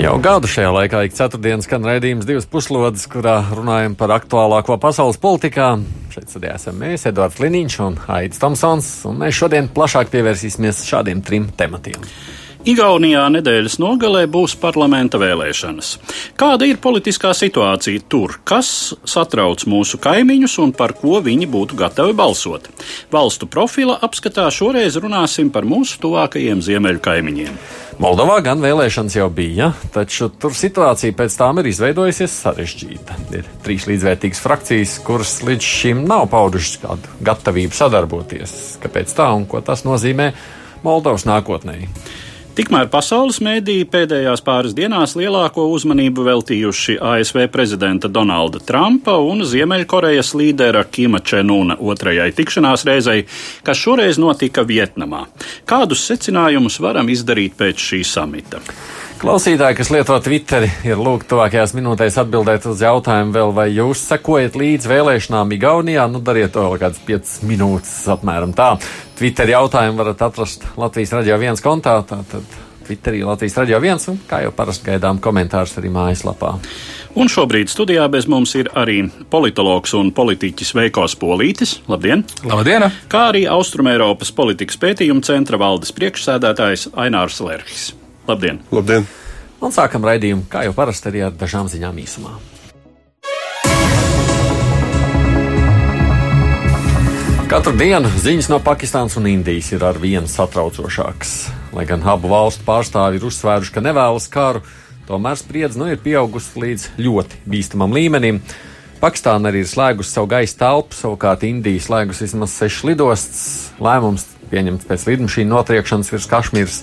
Jau gadu šajā laikā ik ceturtdienas skan raidījums divas puslodes, kurā runājam par aktuālāko pasaules politikā. Šeit studijā esam mēs, Edvards Liniņš un Aits Tomsons, un mēs šodien plašāk pievērsīsimies šādiem trim tematiem. Igaunijā nedēļas nogalē būs parlamenta vēlēšanas. Kāda ir politiskā situācija tur? Kas satrauc mūsu kaimiņus un par ko viņi būtu gatavi balsot? Valstu profila apskatā šoreiz runāsim par mūsu tuvākajiem ziemeļu kaimiņiem. Moldovā gan vēlēšanas jau bija, taču tur situācija pēc tām ir izveidojusies sarežģīta. Ir trīs līdzvērtīgas frakcijas, kuras līdz šim nav paudušas kādu gatavību sadarboties. Kāpēc tā un ko tas nozīmē Moldovas nākotnē? Tikmēr pasaules mēdīji pēdējās pāris dienās lielāko uzmanību veltījuši ASV prezidenta Donalda Trumpa un Ziemeļkorejas līdera Kima Čenuna otrajai tikšanās reizei, kas šoreiz notika Vietnamā. Kādus secinājumus varam izdarīt pēc šī samita? Klausītāji, kas lieto Twitteri, ir lūgti tuvākajās minūtēs atbildēt uz jautājumu vēl, vai jūs sekojat līdz vēlēšanām Igaunijā. Nu, dariet to kādas 5 minūtes apmēram tā. Twitter jautājumu varat atrast Latvijas radio viens kontā, tātad Twitterī Latvijas radio viens, un kā jau parasti gaidām komentārus arī mājaslapā. Un šobrīd studijā bez mums ir arī politologs un politiķis Veikos Polītis. Labdien! Labdien! Kā arī Austrumēropas politikas pētījuma centra valdes priekšsēdētājs Ainārs Lerhis. Labdien! Labdien! Un sākam raidījumu, kā jau parasti, arī ar dažām ziņām īsumā. Katru dienu ziņas no Pakistānas un Indijas ir ar vienu satraucošākas. Lai gan abu valstu pārstāvji ir uzsvēruši, ka nevēlas karu, tomēr spriedze nu ir pieaugusi līdz ļoti bīstamam līmenim. Pakistāna arī ir slēgusi savu gaisa telpu, savukārt Indija slēgusi vismaz sešas lidostas. Lēmums pieņemts pēc lidmašīnu notriekšanas virs Kašmīras.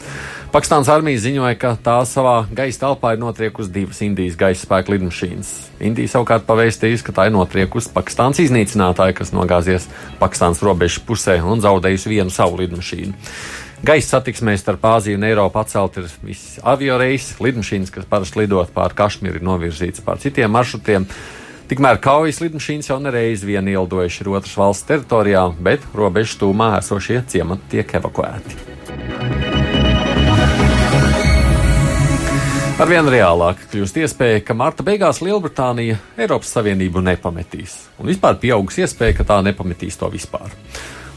Pakistānas armija ziņoja, ka tā savā gaisa telpā ir notriekusi divas Indijas gaisa spēku lidmašīnas. Indija savukārt pavēstījusi, ka tā ir notriekusi Pakistānas iznīcinātāju, kas nogāzies Pakistānas robežas pusē un zaudējusi vienu savu lidmašīnu. Gaisa satiksmē starp Āziju un Eiropu atcelt ir visi avio reisi, lidmašīnas, kas parasti lidot pāri Kašmīru, ir novirzītas pār citiem maršrutiem. Tikmēr kaujas lidmašīnas jau nereiz vien ielidojuši ir otras valsts teritorijā, bet robežas tūmā esošie ciemati tiek evakuēti. Arvien reālāk kļūst iespēja, ka marta beigās Lielbritānija Eiropas Savienību nepametīs, un vispār pieaugs iespēja, ka tā nepametīs to vispār.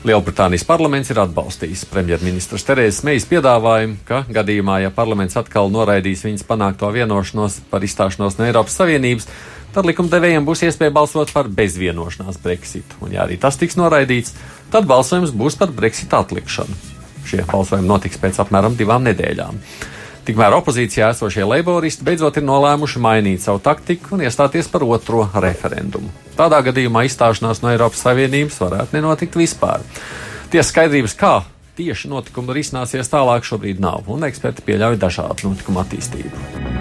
Lielbritānijas parlaments ir atbalstījis premjerministras Terēzes Meijas piedāvājumu, ka gadījumā, ja parlaments atkal noraidīs viņas panākto vienošanos par izstāšanos no Eiropas Savienības, tad likumdevējiem būs iespēja balsot par bezvienošanās Brexit. Un, ja arī tas tiks noraidīts, tad balsojums būs par Brexit atlikšanu. Šie balsojumi notiks pēc apmēram divām nedēļām. Tikmēr opozīcijā esošie leiboristi beidzot ir nolēmuši mainīt savu taktiku un iestāties par otro referendumu. Tādā gadījumā izstāšanās no Eiropas Savienības varētu nenotikt vispār. Tiesa skaidrības, kā tieši notikumi risināsies tālāk, šobrīd nav, un eksperti pieļauj dažādu notikumu attīstību.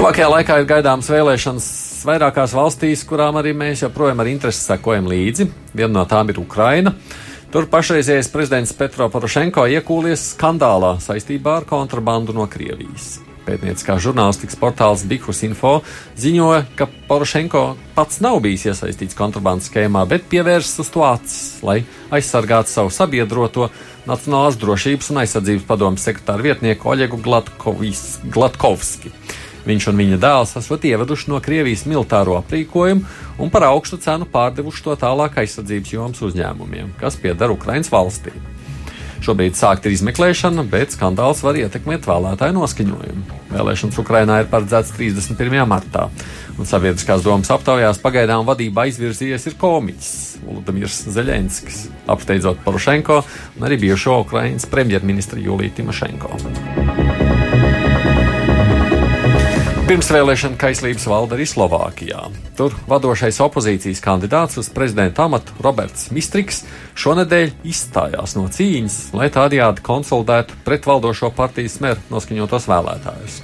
Tuvākajā laikā ir gaidāmas vēlēšanas vairākās valstīs, kurām arī mēs joprojām ar interesi sekojam līdzi. Viena no tām ir Ukraina. Tur pašreizējais prezidents Petro Porošenko iekūlies skandālā saistībā ar kontrabandu no Krievijas. Pētnieciskā žurnālistikas portāls Bihus Info ziņoja, ka Porošenko pats nav bijis iesaistīts kontrabandas schēmā, bet pievērsis uz to acis, lai aizsargātu savu sabiedroto Nacionālās drošības un aizsardzības padomus sekretāru vietnieku Oļegu Glatkovski. Viņš un viņa dēls esat ieveduši no Krievijas militāro aprīkojumu un par augstu cenu pārdevuši to tālāk aizsardzības jomas uzņēmumiem, kas pieder Ukraiņas valstī. Šobrīd sākta izmeklēšana, bet skandāls var ietekmēt vēlētāju noskaņojumu. Vēlēšanas Ukrainā ir paredzētas 31. martā, un sabiedriskās domas aptaujās pagaidām vadībā izvirzījies ir komiķis Volodimirs Zeļenskis, apsteidzot Porošenko un arī bijušo Ukraiņas premjerministru Juliju Timošenko. Pirmsvēlēšana kaislības valda arī Slovākijā. Tur vadošais opozīcijas kandidāts uz prezidenta amatu Roberts Mistriks šonadēļ izstājās no cīņas, lai tādējādi konsolidētu pretvaldošo partijas smeru noskaņotos vēlētājus.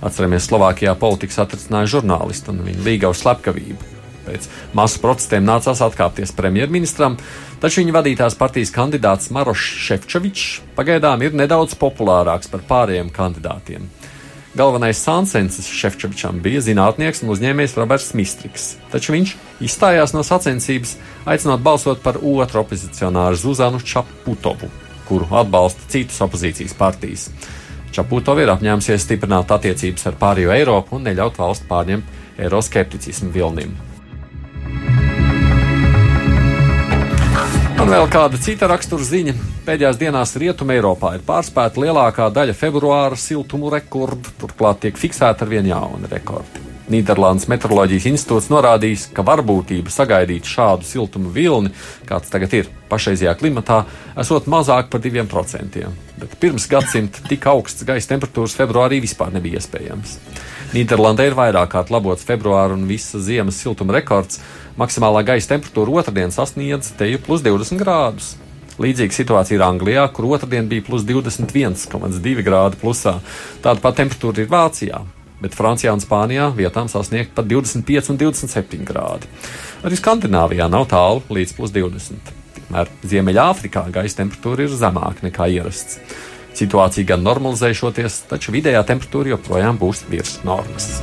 Atceramies, Slovākijā politikas atricināja žurnālistu un viņa līgavu slepkavību. Pēc masu protestiem nācās atkāpties premjerministram, taču viņa vadītās partijas kandidāts Marošs Šefčovičs pagaidām ir nedaudz populārāks par pārējiem kandidātiem. Galvenais sāncensis Šefčovičam bija zinātnieks un uzņēmējs Roberts Mistriks, taču viņš izstājās no sacensības, aicinot balsot par otru opozicionāru Zuzanu Čaputovu, kuru atbalsta citas opozīcijas partijas. Čaputova ir apņēmusies stiprināt attiecības ar pārējo Eiropu un neļaut valsts pārņemt eiroskepticismu vilnim. Un vēl kāda cita rakstura ziņa. Pēdējās dienās Rietumē Eiropā ir pārspēta lielākā daļa februāra siltumu rekordu, turklāt tiek fiksēta ar vien jauni rekordi. Nīderlandes meteoroloģijas institūts norādījis, ka varbūtība sagaidīt šādu siltumu vilni, kāds tagad ir pašreizajā klimatā, esot mazāk par 2%. Bet pirms gadsimta tik augsts gaisa temperatūras februārī vispār nebija iespējams. Nīderlandē ir vairāk kārt labots februāra un visas ziemas siltuma rekords. Maksimālā gaisa temperatūra otrdien sasniedz teju plus 20 grādus. Līdzīga situācija ir Anglijā, kur otrdien bija plus 21,2 grādi plusā. Tāda pat temperatūra ir Vācijā, bet Francijā un Spānijā vietām sasniegt pat 25 un 27 grādi. Arī Skandināvijā nav tālu līdz plus 20. Tikmēr Ziemeļāfrikā gaisa temperatūra ir zemāka nekā ierasts. Situācija gan normalizēšoties, taču vidējā temperatūra joprojām būs virs normas.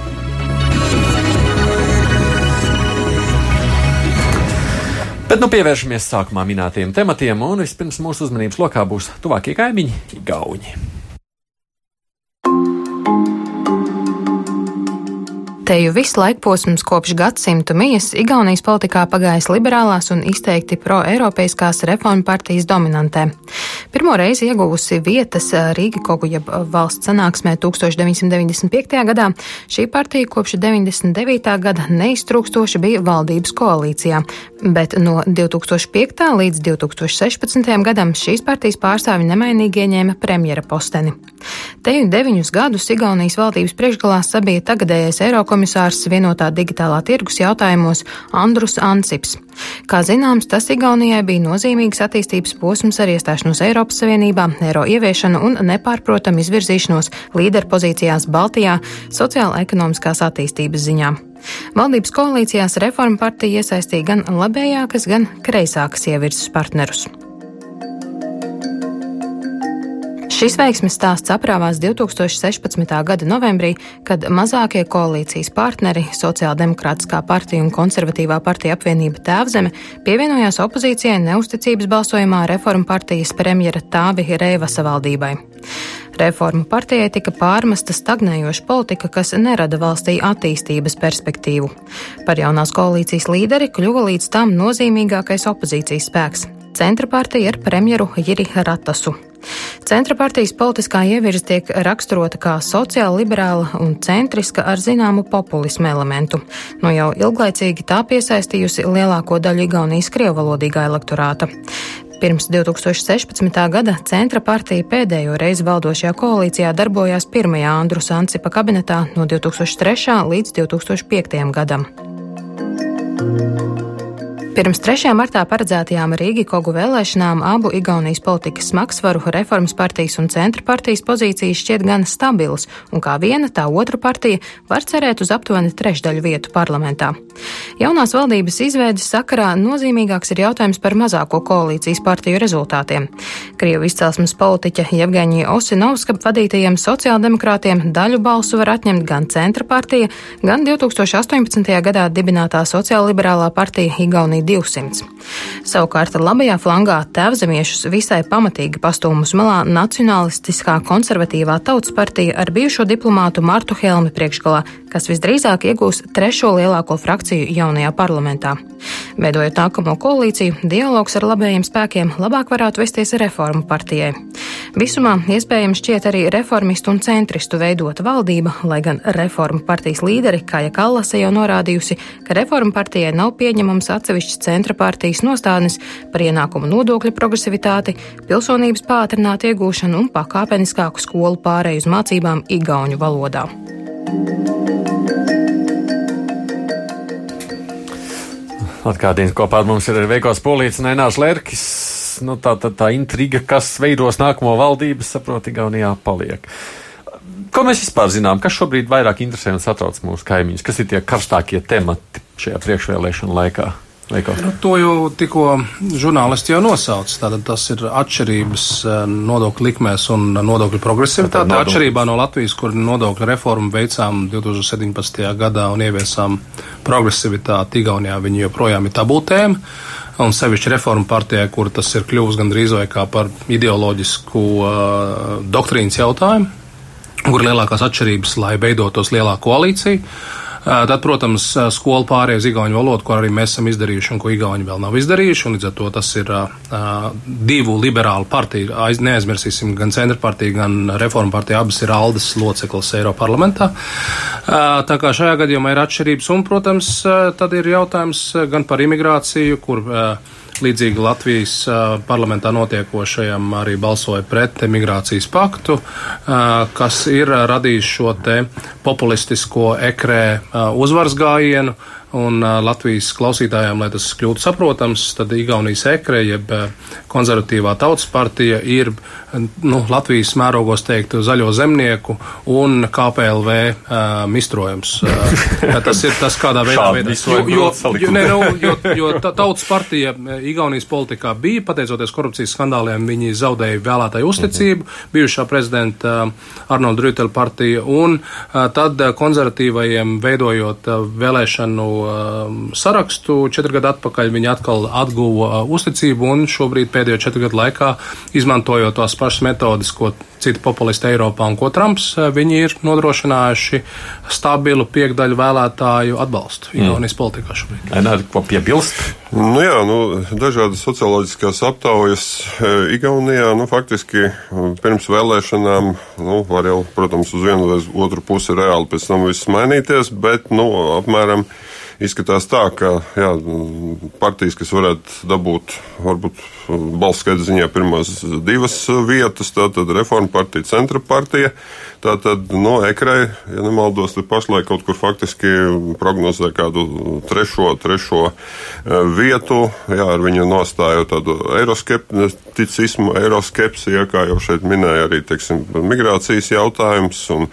Bet nu pievēršamies sākumā minētajiem tematiem, un vispirms mūsu uzmanības lokā būs tuvākie kaimiņi - Igauni. Teju visu laikposms kopš gadsimtu mijas Igaunijas politikā pagājis liberālās un izteikti pro-eiropeiskās reformu partijas dominantē. Pirmo reizi ieguvusi vietas Rīga Kogu jeb valsts sanāksmē 1995. gadā, šī partija kopš 99. gada neiztrūkstoši bija valdības koalīcijā, bet no 2005. līdz 2016. gadam šīs partijas pārstāvi nemainīgi ieņēma premjera posteni. Teju deviņus gadus Igaunijas valdības priekšgalā sabija tagadējais Eirokomisārs vienotā digitālā tirgus jautājumos Andrus Ansips. Kā zināms, tas Igaunijai bija nozīmīgs attīstības posms ar iestāšanos Eiropas Savienībā, eiro ieviešanu un nepārprotam izvirzīšanos līderpozīcijās Baltijā sociāla-ekonomiskās attīstības ziņā. Valdības koalīcijās reforma partija iesaistīja gan labējākas, gan kreisākas ievirzes partnerus. Šis veiksmes stāsts aprāvās 2016. gada novembrī, kad mazākie koalīcijas partneri - Sociāldemokrātiskā partija un Konservatīvā partija apvienība Tēvzeme pievienojās opozīcijai neusticības balsojumā reformu partijas premjera Tāvi Reivasa valdībai. Reformu partijai tika pārmesta stagnējoša politika, kas nerada valstī attīstības perspektīvu. Par jaunās koalīcijas līderi kļuva līdz tam nozīmīgākais opozīcijas spēks - centra partija ar premjeru Jiri Ratasu. Centra partijas politiskā ievirze tiek raksturota kā sociāli liberāla un centriska ar zināmu populismu elementu. Nu jau ilglaicīgi tā piesaistījusi lielāko daļu Igaunijas krievalodīgā elektorāta. Pirms 2016. gada Centra partija pēdējo reizi valdošajā koalīcijā darbojās pirmajā Andrus Ansipa kabinetā no 2003. līdz 2005. gadam. Pirms 3. martā paredzētajām Rīgas kogu vēlēšanām abu Igaunijas politikas smagsvaru reformas partijas un centra partijas pozīcijas šķiet gan stabilas, un kā viena, tā otra partija var cerēt uz aptuveni trešdaļu vietu parlamentā. Jaunās valdības izveidas sakarā nozīmīgāks ir jautājums par mazāko koalīcijas partiju rezultātiem. Krievu izcelsmes politiķa Jevgeņija Osinovska vadītajiem sociāldemokrātiem daļu balsu var atņemt gan centra partija, gan 2018. gadā dibinātā sociālliberālā partija Igaunija. 200. Savukārt labajā flangā tēvzemiešus visai pamatīgi pastūmus malā Nacionalistiskā konservatīvā tautas partija ar bijušo diplomātu Martu Helmi priekšgalā, kas visdrīzāk iegūs trešo lielāko frakciju jaunajā parlamentā. Veidojot nākamo koalīciju, dialogs ar labējiem spēkiem labāk varētu vesties reformu partijai. Visumā iespējams šķiet arī reformistu un centristu veidota valdība, lai gan reformu partijas līderi Kāja Kallase jau norādījusi, ka reformu partijai nav pieņemams atsevišķs centra partijas nostādnes par ienākumu nodokļu progresivitāti, pilsonības pātrinātu iegūšanu un pakāpeniskāku skolu pārēju uz mācībām igauņu valodā. Atgādījums kopā ar mums ir Veikos Polīts un Enārs Lerkis. Nu, tā, tā, tā intriga, kas veidos nākamo valdību, saprot, Igaunijā paliek. Ko mēs vispār zinām, kas šobrīd vairāk interesē un satrauc mūsu kaimiņus? Kas ir tie karstākie temati šajā priekšvēlēšana laikā? Nu, to jau tikko žurnālisti jau nosauca. Tātad tas ir atšķirības eh, nodokļu likmēs un nodokļu progresivitāte. Atšķirībā no Latvijas, kur nodokļu reformu veicām 2017. gadā un ieviesām progresivitāti Igaunijā, viņi joprojām ir tabūtēm. Un sevišķi reformu partijai, kur tas ir kļuvis gandrīz vai kā par ideoloģisku uh, doktrīnas jautājumu, kur lielākās atšķirības, lai veidotos lielā koalīcija. Tad, protams, skola pārējai uz igauņu valodu, ko arī mēs esam izdarījuši un ko igauņi vēl nav izdarījuši. Līdz ar to tas ir divu liberālu partiju, aiz, neaizmirsīsim, gan centra partija, gan reforma partija, abas ir Aldas loceklis Eiropa parlamentā. Tā kā šajā gadījumā ir atšķirības un, protams, tad ir jautājums gan par imigrāciju, kur līdzīgi Latvijas parlamentā notiekošajam arī balsoja pret migrācijas paktu, kas ir radījis šo te populistisko ekrē uzvaras gājienu. Un uh, Latvijas klausītājiem, lai tas kļūtu saprotams, tad Igaunijas ekre, jeb konservatīvā tautas partija, ir nu, Latvijas mērogos teikt zaļo zemnieku un KPLV uh, mistrojums. Uh, tas ir tas, kādā veidā veidā. Jo, jo, jo, ne, nu, jo, jo tautas partija Igaunijas politikā bija, pateicoties korupcijas skandāliem, viņi zaudēja vēlētāju uzticību, mhm. bijušā prezidenta uh, Arnolda Rütela partija, un uh, tad konservatīvajiem veidojot uh, vēlēšanu Um, sarakstu. Četri gadi atpakaļ viņi atkal atguva uh, uzticību un šobrīd pēdējo četru gadu laikā, izmantojot tās pašas metodas, ko citi populisti Eiropā un ko Trumps, uh, viņi ir nodrošinājuši stabilu piekdaļu vēlētāju atbalstu mm. Igaunijas politikā šobrīd. Enāri, ko piebilst? Nu jā, nu, dažādas socioloģiskās aptaujas uh, Igaunijā, nu, faktiski pirms vēlēšanām, nu, var jau, protams, uz vienu vai otru pusi reāli pēc tam viss mainīties, bet, nu, apmēram izskatās tā, ka jā, partijas, kas varētu dabūt varbūt balss skaita ziņā pirmās divas vietas, tātad reforma partija, centra partija. Tātad, no ekrai, ja nemaldos, tad pašlaik kaut kur faktiski prognozē kādu trešo, trešo e, vietu, jā, ar viņu nostāju tādu eiroskepticismu, eiroskepsi, ja, kā jau šeit minēja arī, teiksim, migrācijas jautājums un,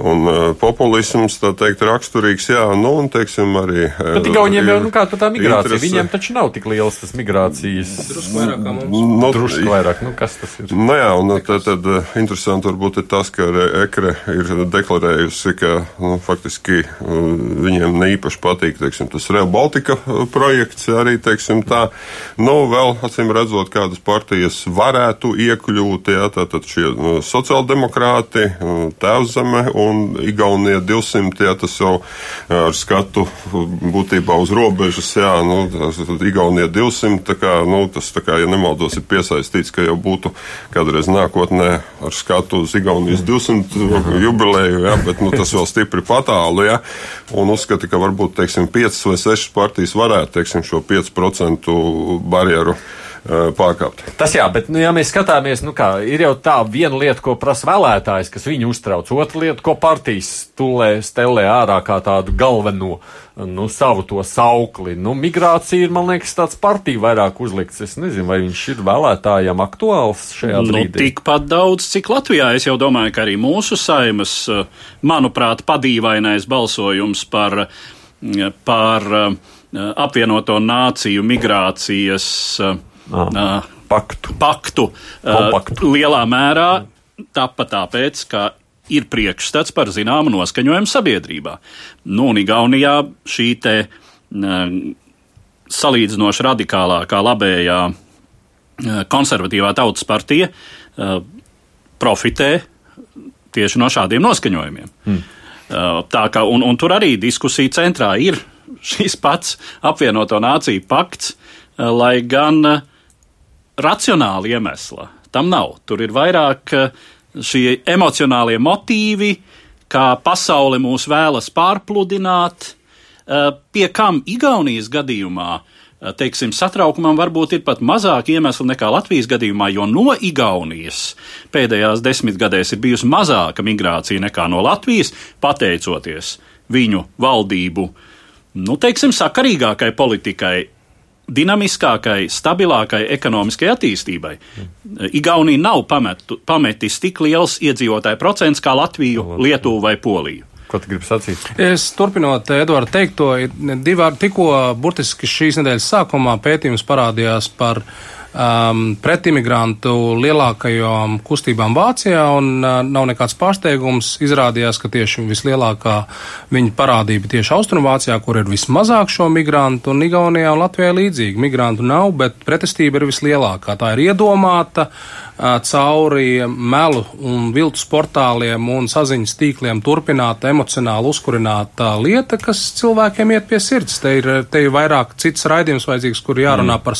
un e, populisms, tā teikt, raksturīgs, jā, nu, un, teiksim, arī. E, Bet Igauniem jau, nu, kā tā migrācija, interese. viņiem taču nav tik liels tas migrācijas. Drusku vairāk kā mums. No, nu, Drusku vairāk, nu, kas tas ir? Nu, jā, un tad, tad interesanti varbūt ir tas, ka ekre ir deklarējusi, ka nu, faktiski viņiem ne īpaši patīk teiksim, tas Real Baltica projekts arī teiksim, tā. Nu, vēl acīm redzot, kādas partijas varētu iekļūt, jā, tātad šie nu, sociāldemokrāti, Tēvzeme un Igaunija 200, jā, tas jau ar skatu būtībā uz robežas, jā, nu, tas, Igaunija 200, tā kā, nu, tas, tā kā, ja nemaldos, ir piesaistīts, ka jau būtu kādreiz nākotnē ar skatu uz Igaunijas 200 jubileju, ja, bet nu, tas vēl stipri patālu. Ja, un uzskata, ka varbūt teiksim, 5 vai 6 partijas varētu teiksim, šo 5% barjeru pārkāpt. Tas jā, bet, nu, ja mēs skatāmies, nu kā, ir jau tā viena lieta, ko prasa vēlētājs, kas viņu uztrauc, otra lieta, ko partijas stulē, stelē ārā kā tādu galveno, nu, savu to saukli. Nu, migrācija ir, man liekas, tāds partija vairāk uzlikts. Es nezinu, vai viņš ir vēlētājiem aktuāls šajā nu, brīdī. Tikpat daudz, cik Latvijā. Es jau domāju, ka arī mūsu saimas, manuprāt, padīvainais balsojums par, par apvienoto nāciju migrācijas uh, paktu. paktu uh, lielā mērā tāpat tāpēc, ka ir priekšstats par zināmu noskaņojumu sabiedrībā. Nu, un Igaunijā šī te uh, salīdzinoši radikālākā labējā uh, konservatīvā tautas partija uh, profitē tieši no šādiem noskaņojumiem. Hmm. Uh, tā kā, un, un tur arī diskusija centrā ir šis pats apvienoto nāciju pakts, uh, lai gan uh, racionāli iemesla tam nav. Tur ir vairāk eh, šie emocionālie motīvi, kā pasaule mūs vēlas pārpludināt, eh, pie kam Igaunijas gadījumā, eh, teiksim, satraukumam varbūt ir pat mazāk iemeslu nekā Latvijas gadījumā, jo no Igaunijas pēdējās desmitgadēs ir bijusi mazāka migrācija nekā no Latvijas, pateicoties viņu valdību, nu, teiksim, sakarīgākai politikai, dinamiskākai, stabilākai ekonomiskai attīstībai. Igaunija nav pametu, pametis tik liels iedzīvotāju procents kā Latviju, Lietuvu vai Poliju. Ko tu gribi sacīt? Es turpinot Eduardu teikto, divā, tikko burtiski šīs nedēļas sākumā pētījums parādījās par um, pretimigrantu lielākajām kustībām Vācijā, un uh, nav nekāds pārsteigums. Izrādījās, ka tieši vislielākā viņa parādība tieši Austrumvācijā, kur ir vismazāk šo migrantu, un Igaunijā un Latvijā līdzīgi. Migrantu nav, bet pretestība ir vislielākā. Tā ir iedomāta. Uh, cauri melu un viltus portāliem un saziņas tīkliem turpināta emocionāli uzkurināta lieta, kas cilvēkiem iet pie sirds. Te ir, te ir vairāk cits raidījums vajadzīgs, kur jārunā mm. par,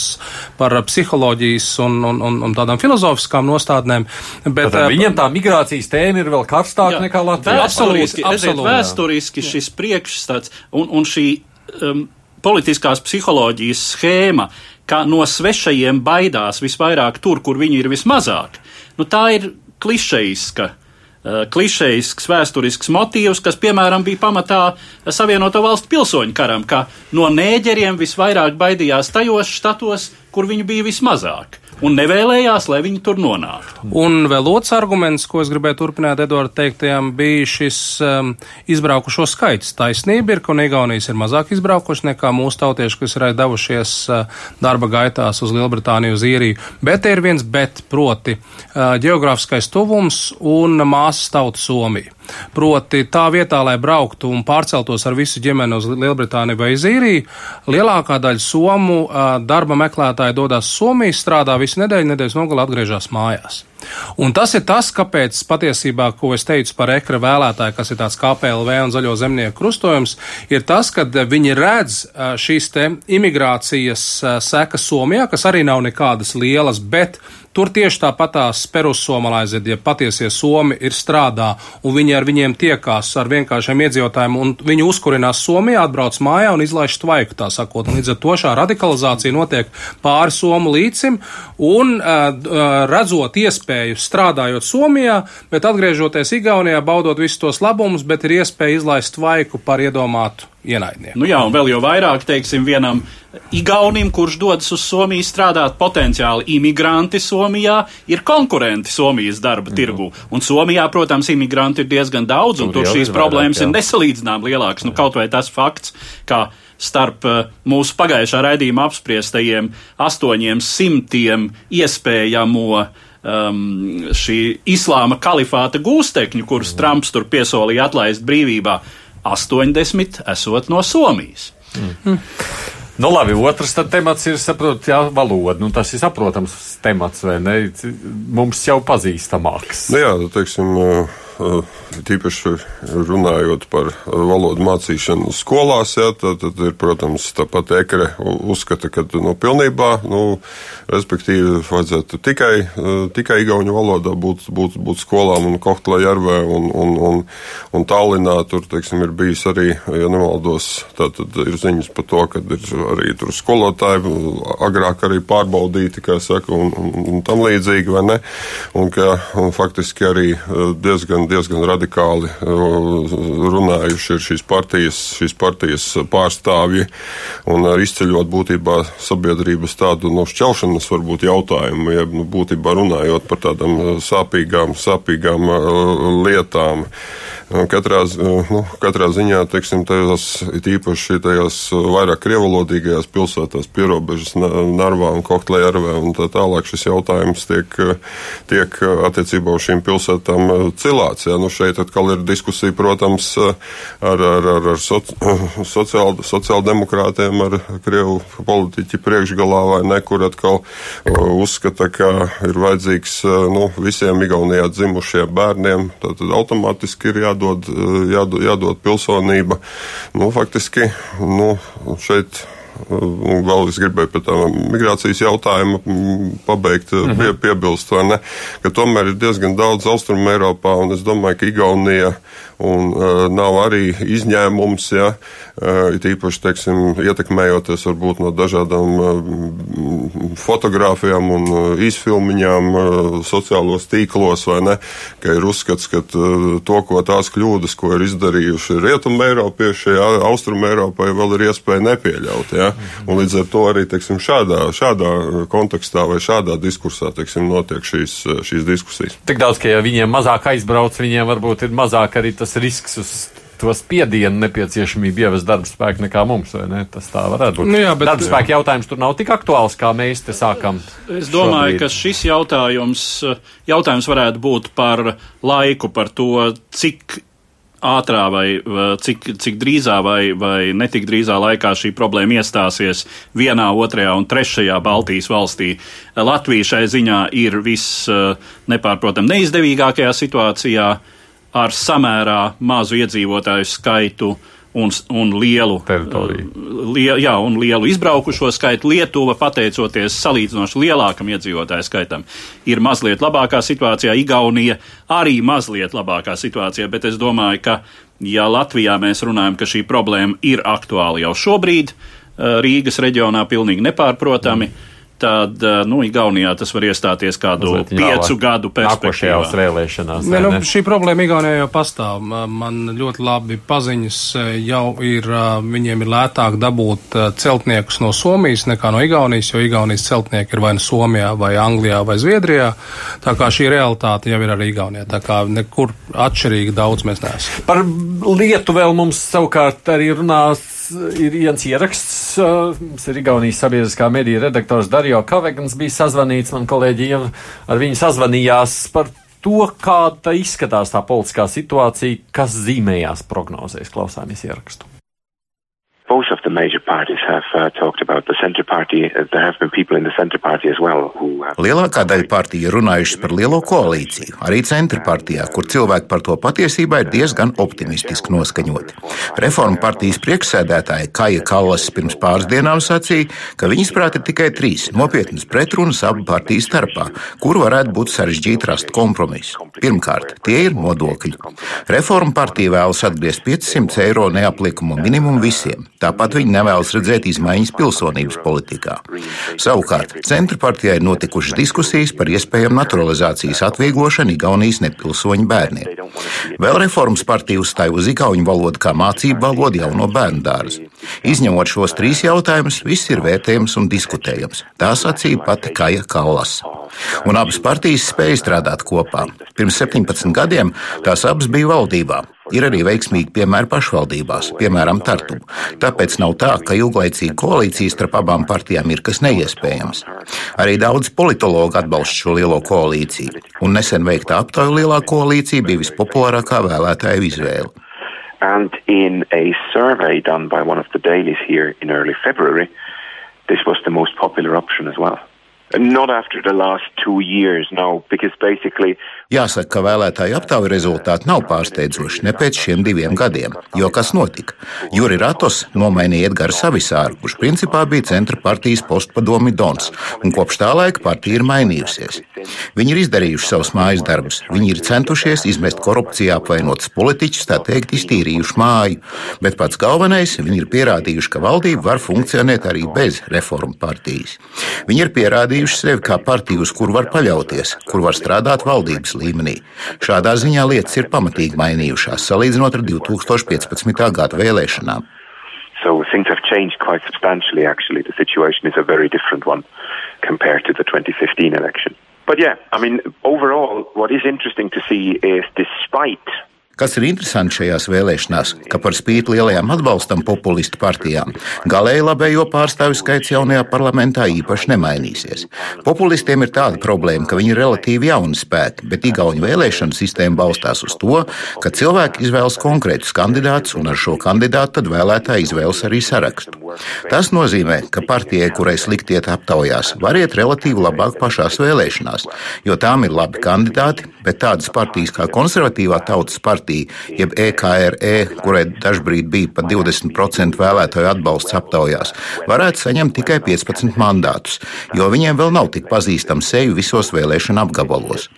par psiholoģijas un, un, un, un tādām filozofiskām nostādnēm. Bet, Tad, viņam tā migrācijas tēma ir vēl karstāka nekā Latvijā. Vēsturiski, absolūti, vēsturiski šis priekšstats un, un šī um, politiskās psiholoģijas schēma ka no svešajiem baidās visvairāk tur, kur viņi ir vismazāk. Nu, tā ir klišejiska. Uh, klišejisks vēsturisks motīvs, kas, piemēram, bija pamatā Savienoto valstu pilsoņu karam, ka no nēģeriem visvairāk baidījās tajos štatos, kur viņi bija vismazāk un nevēlējās, lai viņi tur nonāktu. Un vēl otrs arguments, ko es gribēju turpināt Eduarda teiktajām, bija šis um, izbraukušo skaits. Taisnība ir, ka Igaunijas ir mazāk izbraukuši nekā mūsu tautieši, kas ir devušies uh, darba gaitās uz Lielbritāniju, uz īriju. Bet ir viens bet, proti uh, geogrāfiskais tuvums un māsas tauta Somija. Proti, tā vietā, lai brauktu un pārceltos ar visu ģimeni uz Lielbritāniju vai Zīriju, lielākā daļa somu darba meklētāji dodas Somiju, strādā visu nedēļu, nedēļas nogalē atgriežas mājās. Un tas ir tas, kāpēc patiesībā, ko es teicu par ekra vēlētāju, kas ir tāds KPLV un zaļo zemnieku krustojums, ir tas, ka viņi redz šīs te imigrācijas sekas Somijā, kas arī nav nekādas lielas, bet Tur tieši tāpatās perussomalizēdi, ja patiesie somi ir strādā un viņi ar viņiem tiekās ar vienkāršiem iedzīvotājiem un viņi uzkurinās Somijā, atbrauc mājā un izlaiž tvaiku, tā sakot. Un līdz ar to šā radikalizācija notiek pāri somu līcim un uh, redzot iespēju strādājot Somijā, bet atgriežoties Igaunijā, baudot visus tos labumus, bet ir iespēja izlaist tvaiku par iedomātu ienaidnieku. Nu jā, un vēl jau vairāk, teiksim, vienam Igaunim, kurš dodas uz Somiju strādāt, potenciāli imigranti Somijā ir konkurenti Somijas darba mm. tirgu. Un Somijā, protams, imigranti ir diezgan daudz, un tur, tur šīs problēmas vairāk, ir nesalīdzinām lielākas. Nu, kaut vai tas fakts, ka starp uh, mūsu pagājušā raidījuma apspriestajiem astoņiem simtiem iespējamo um, šī islāma kalifāta gūstekņu, kurus mm. Trumps tur piesolīja atlaist brīvībā, 80 esot no Somijas. Mm. Nu, labi, otrs temats ir, saprot, jā, valoda. Nu, tas ir saprotams temats, vai ne? Mums jau pazīstamāks. Nu, jā, teiksim, uh tīpaši runājot par valodu mācīšanu skolās, jā, tad, tad ir, protams, tāpat ekre uzskata, ka nu, pilnībā, nu, respektīvi, vajadzētu tikai, tikai igauņu valodā būt, būt, būt skolām un Kohtlā Jarvē un, un, un, un Tallinā. Tur, teiksim, ir bijis arī, ja nemaldos, tad ir ziņas par to, ka ir arī tur skolotāji agrāk arī pārbaudīti, kā saka, un, un, un tam līdzīgi, vai ne? Un ka un faktiski arī diezgan diezgan, diezgan radikāli uh, runājuši ir šīs partijas, šīs partijas pārstāvji un izceļot būtībā sabiedrības tādu no nu, šķelšanas varbūt jautājumu, ja nu, būtībā runājot par tādām uh, sāpīgām, sāpīgām uh, lietām. Katrā, nu, katrā ziņā, teiksim, tajās, īpaši tajās vairāk krievalodīgajās pilsētās, pierobežas Narvā un Kohtlējārvē un tā tālāk šis jautājums tiek, tiek attiecībā uz šīm pilsētām cilāts. Ja? Nu, šeit atkal ir diskusija, protams, ar, ar, ar, ar soci, sociāl, sociāldemokrātiem, ar Krievu politiķi priekšgalā vai nekur atkal uzskata, ka ir vajadzīgs nu, visiem Igaunijā dzimušiem bērniem, tad automātiski ir jā jādod, jādod, jādod pilsonība. Nu, faktiski nu, šeit Un vēl es gribēju par tā migrācijas jautājumu pabeigt, mm -hmm. pie, piebilst, ne, ka tomēr ir diezgan daudz austrumu Eiropā, un es domāju, ka Igaunija un uh, nav arī izņēmums, ja, uh, it īpaši, teiksim, ietekmējoties varbūt no dažādām uh, fotogrāfijām un uh, īsfilmiņām uh, sociālos tīklos, vai ne, ka ir uzskats, ka uh, to, ko tās kļūdas, ko ir izdarījuši Rietumu Eiropieši, ja, Austrumu Eiropai vēl ir iespēja nepieļaut, ja, un līdz ar to arī, teiksim, šādā, šādā kontekstā vai šādā diskursā, teiksim, notiek šīs, šīs diskusijas. Tik daudz, ka ja viņiem mazāk aizbrauc, viņiem varbūt ir mazāk arī tas risks uz to spiedienu nepieciešamību ievest darba spēku nekā mums, vai ne? Tas tā varētu būt. Nu jā, bet- darba spēka jautājums tur nav tik aktuāls, kā mēs te sākam. Es domāju, šobrīd. ka šis jautājums, jautājums varētu būt par laiku, par to, cik ātrā vai cik, cik drīzā vai, vai netik drīzā laikā šī problēma iestāsies vienā, otrajā un trešajā Baltijas valstī. Latvija šai ziņā ir viss nepārprotam neizdevīgākajā situācijā ar samērā mazu iedzīvotāju skaitu un, un lielu Teritoriju. Lie, jā, un lielu izbraukušo skaitu. Lietuva, pateicoties salīdzinoši lielākam iedzīvotāju skaitam, ir mazliet labākā situācijā. Igaunija arī mazliet labākā situācijā, bet es domāju, ka, ja Latvijā mēs runājam, ka šī problēma ir aktuāla jau šobrīd, eh, Rīgas reģionā pilnīgi nepārprotami. Mm tad nu, Igaunijā tas var iestāties kādu Mazliet piecu jālāk. gadu perspektīvā. Nākošajās vēlēšanās. Ne, nu, šī problēma Igaunijā jau pastāv. Man ļoti labi paziņas eh, jau ir, eh, viņiem ir lētāk dabūt eh, celtniekus no Somijas nekā no Igaunijas, jo Igaunijas celtnieki ir vai nu Somijā, vai Anglijā, vai Zviedrijā. Tā kā šī realitāte jau ir arī Igaunijā. Tā kā nekur atšķirīgi daudz mēs neesam. Par lietu vēl mums savukārt arī runās. Ir viens ieraksts, mums ir Igaunijas sabiedriskā mediju redaktors Dario Kavegans bija sazvanīts, man kolēģi jau ar viņu sazvanījās par to, kāda izskatās tā politiskā situācija, kas zīmējās prognozēs. Klausāmies ierakstu. Both of the major parties have uh, talked about the centre party. Uh, there have been people in the centre party as well who have. Lielākā daļa partiju ir runājušas par lielo koalīciju, arī centra partijā, kur cilvēki par to patiesībā ir diezgan optimistiski noskaņoti. Reforma partijas priekšsēdētāja Kaja Kallas pirms pāris dienām sacīja, ka viņas prāt ir tikai trīs nopietnas pretrunas abu partiju starpā, kur varētu būt sarežģīti rast kompromisu. Pirmkārt, tie ir nodokļi. Reforma partija vēlas atgriezt 500 eiro neapliekumu minimumu visiem. Tāpat viņi nevēlas redzēt izmaiņas pilsonības politikā. Savukārt, centra partijai ir notikušas diskusijas par iespējamu naturalizācijas atvieglošanu Igaunijas nepilsoņu bērniem. Vēl reformas partija uzstāja uz igauņu valodu kā mācību valodu jauno bērnu dārzu. Izņemot šos trīs jautājumus, viss ir vērtējams un diskutējams. Tā sacīja pati Kaja Kallas. Un abas partijas spēja strādāt kopā. Pirms 17 gadiem tās abas bija valdībā. Ir arī veiksmīgi piemēri pašvaldībās, piemēram, Tartu. Tāpēc nav tā, ka ilglaicīga koalīcija starp abām partijām ir kas neiespējams. Arī daudz politologu atbalsta šo lielo koalīciju, un nesen veikta aptauja lielā koalīcija bija vispopulārākā vēlētāja izvēle. And in a survey done by one of the dailies here in early February, this was the most popular option as well. Not after the last two years, no, because basically Jāsaka, ka vēlētāju aptauju rezultāti nav pārsteidzoši ne pēc šiem diviem gadiem. Jo kas notika? Juri Ratos nomainīja Edgars Savisāru, kurš principā bija centra partijas postpadomi Dons, un kopš tā laika partija ir mainījusies. Viņi ir izdarījuši savus mājas darbus. Viņi ir centušies izmest korupcijā apvainotus politiķus, tā teikt, iztīrījuši māju. Bet pats galvenais, viņi ir pierādījuši, ka valdība var funkcionēt arī bez reformu partijas. Viņi ir pierādījuši sevi kā partiju, uz kuru var paļauties, kur var strādāt valdības līmenī. Šādā ziņā lietas ir pamatīgi mainījušās, salīdzinot ar 2015. gada vēlēšanām. So things have changed quite substantially, actually. The situation is a very different one compared to the 2015 election. But yeah, I mean, overall, what is interesting to see is despite Kas ir interesanti šajās vēlēšanās, ka par spīti lielajām atbalstam populistu partijām, galēji labējo pārstāvju skaits jaunajā parlamentā īpaši nemainīsies. Populistiem ir tāda problēma, ka viņi ir relatīvi jauni spēki, bet Igaunijas vēlēšanu sistēma balstās uz to, ka cilvēki izvēlas konkrētus kandidātus un ar šo kandidātu tad vēlētāji izvēlas arī sarakstu. Tas nozīmē, ka partijai, kurai slikti iet aptaujās, var iet relatīvi labāk pašās vēlēšanās, jo tām ir labi kandidāti, bet tādas partijas kā konservatīvā tautas partija, jeb EKRE, kurai dažbrīd bija pat 20% vēlētāju atbalsts aptaujās, varētu saņemt tikai 15 mandātus, jo viņiem vēl nav tik pazīstama seju visos vēlēšana apgabalos.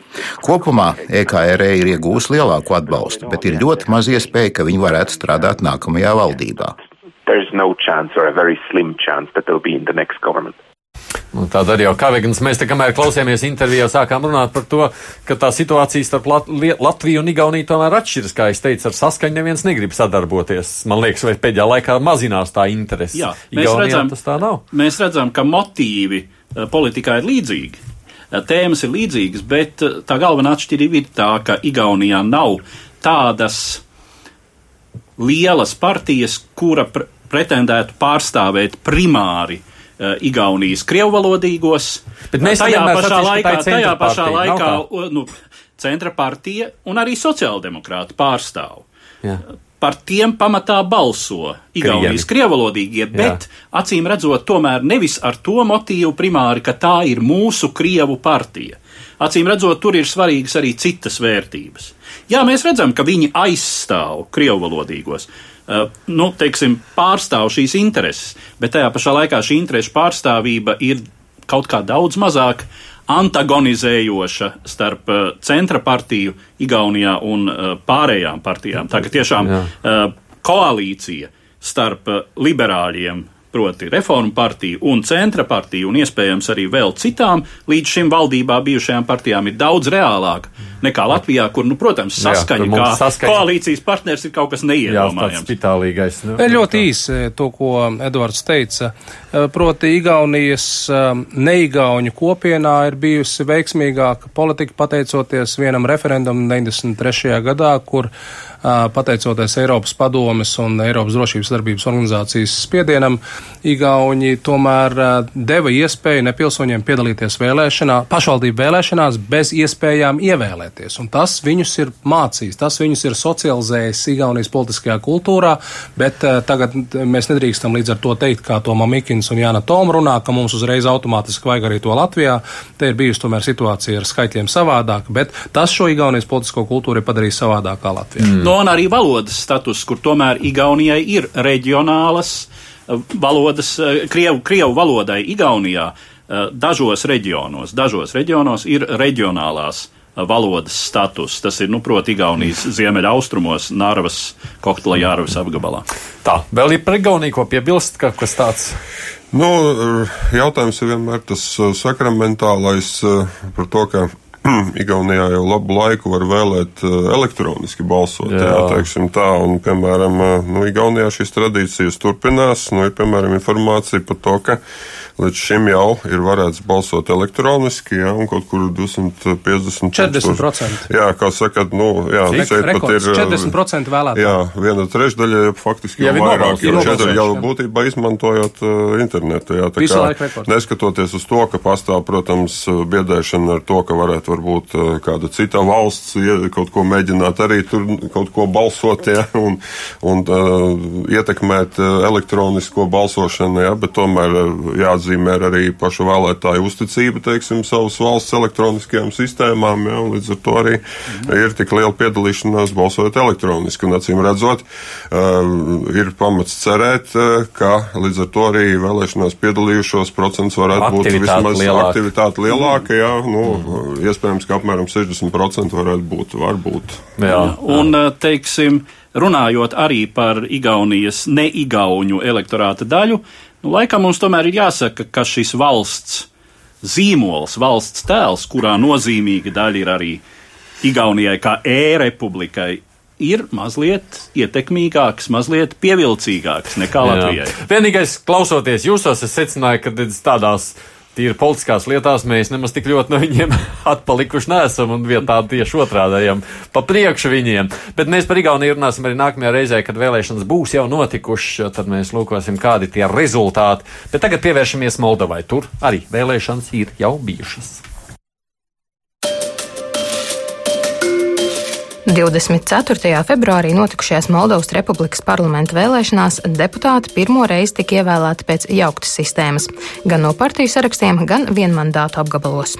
Kopumā EKRE ir iegūst lielāku atbalstu, bet ir ļoti maz iespēja, ka viņi varētu strādāt nākamajā valdībā. there's no chance or a very slim chance that they'll be in the next government. Nu, Tāda arī jau Kavigans. Mēs te, kamēr klausījāmies intervijā, sākām runāt par to, ka tā situācija starp Lat Latviju un Igauniju tomēr atšķiras. Kā es teicu, ar saskaņu neviens negrib sadarboties. Man liekas, vai pēdējā laikā mazinās tā interese. Jā, mēs Igaunijā redzam, tas tā nav. mēs redzam, ka motīvi eh, politikā ir līdzīgi. Eh, Tēmas ir līdzīgas, bet eh, tā galvenā atšķirība ir tā, ka Igaunijā nav tādas lielas partijas, kura pr pretendētu pārstāvēt primāri uh, Igaunijas krievvalodīgos. Bet mēs tajā pašā laikā, tajā pašā laikā nu, centra partija un arī sociāldemokrāti pārstāv. Jā. Par tiem pamatā balso Igaunijas Krievi. krievalodīgie, bet acīm redzot, tomēr nevis ar to motīvu primāri, ka tā ir mūsu krievu partija. Acīm redzot, tur ir svarīgas arī citas vērtības. Jā, mēs redzam, ka viņi aizstāv krievvalodīgos. Uh, nu, teiksim, pārstāv šīs intereses, bet tajā pašā laikā šī interešu pārstāvība ir kaut kā daudz mazāk antagonizējoša starp uh, centra partiju Igaunijā un uh, pārējām partijām. Tā ka tiešām Jā. koalīcija starp liberāļiem, proti reformu partiju un centra partiju, un iespējams arī vēl citām līdz šim valdībā bijušajām partijām, ir daudz reālāka nekā Latvijā, kur, nu, protams, Jā, saskaņa, mums kā saskaņa- koalīcijas partners ir kaut kas Jā, neiedomājams. spitālīgais. Nu, ļoti īsi to, ko Edvards teica. Eh, Proti, Igaunijas eh, neigauņu kopienā ir bijusi veiksmīgāka politika pateicoties vienam referendumam 93. gadā, kur eh, pateicoties Eiropas padomes un Eiropas drošības darbības organizācijas spiedienam, Igauņi tomēr deva iespēju nepilsoņiem piedalīties vēlēšanā, pašvaldību vēlēšanās bez iespējām ievēlēties. Un tas viņus ir mācījis, tas viņus ir socializējis Igaunijas politiskajā kultūrā, bet tagad mēs nedrīkstam līdz ar to teikt, kā to Mamikins un Jāna Toma runā, ka mums uzreiz automātiski vajag arī to Latvijā. Te ir bijusi tomēr situācija ar skaitļiem savādāk, bet tas šo Igaunijas politisko kultūru ir padarījis savādāk kā Latvijā. Mm. No, un arī valodas status, kur tomēr Igaunijai ir reģionālas eh, valodas, eh, krievu, krievu valodai Igaunijā eh, dažos reģionos. Dažos reģionos ir reģionālās valodas status. Tas ir, nu, proti, Igaunijas ziemeļa austrumos, Nārvas, Koktla Jārvas apgabalā. Tā, vēl ir par Igauniju, ko piebilst, ka kas tāds. Nu, jautājums ir vienmēr tas sakramentālais par to, ka Igaunijā jau labu laiku var vēlēt uh, elektroniski balsot. Jā. Jā. Teiksim tā, un, piemēram, uh, nu, Igaunijā šīs tradīcijas turpinās. Nu, ir, piemēram, informācija par to, ka līdz šim jau ir varēts balsot elektroniski, jā, un kaut kur 250 40%. Jā, kā sakat, nu, jā, Cik? šeit pat ir. Rekords, 40% vēlētāju. Jā, viena trešdaļa jau faktiski Jau jau ir vairāk, nobalsojuši. četri jau būtībā izmantojot uh, internetu. Jā, tā Visu kā rekords. neskatoties uz to, ka pastāv, protams, biedēšana ar to, ka varētu varbūt uh, kāda cita valsts ie- kaut ko mēģināt arī tur kaut ko balsot, jā, un, un uh, ietekmēt elektronisko balsošanu, jā, bet tomēr uh, jāatzīmē arī pašu vēlētāju uzticība, teiksim, savas valsts elektroniskajām sistēmām, jā, līdz ar to arī ir tik liela piedalīšanās balsojot elektroniski, un acīm redzot, uh, ir pamats cerēt, uh, ka līdz ar to arī vēlēšanās piedalījušos procents varētu būt Aktivitāte vismaz lielāka. aktivitāte lielāka, jā, nu, iespējams, ka apmēram 60% varētu būt, varbūt. Jā, Un, eh, teiksim, runājot arī par Igaunijas neigauņu elektorāta daļu, nu, laikam mums tomēr ir jāsaka, ka šis valsts zīmols, valsts tēls, kurā nozīmīga daļa ir arī Igaunijai kā e-republikai, ir mazliet ietekmīgāks, mazliet pievilcīgāks nekā Latvijai. Jā. Vienīgais, klausoties jūsos, es secināju, ka tādās tīri politiskās lietās mēs nemaz tik ļoti no viņiem atpalikuši neesam un vietā tieši otrādējam pa priekšu viņiem. Bet mēs par Igauniju runāsim arī nākamajā reizē, kad vēlēšanas būs jau notikušas, tad mēs lūkosim, kādi tie rezultāti. Bet tagad pievēršamies Moldovai. Tur arī vēlēšanas ir jau bijušas. 24. februārī notikušajās Moldovas Republikas parlamenta vēlēšanās deputāti pirmo reizi tika ievēlēti pēc jauktas sistēmas, gan no partiju sarakstiem, gan vienmandātu apgabalos.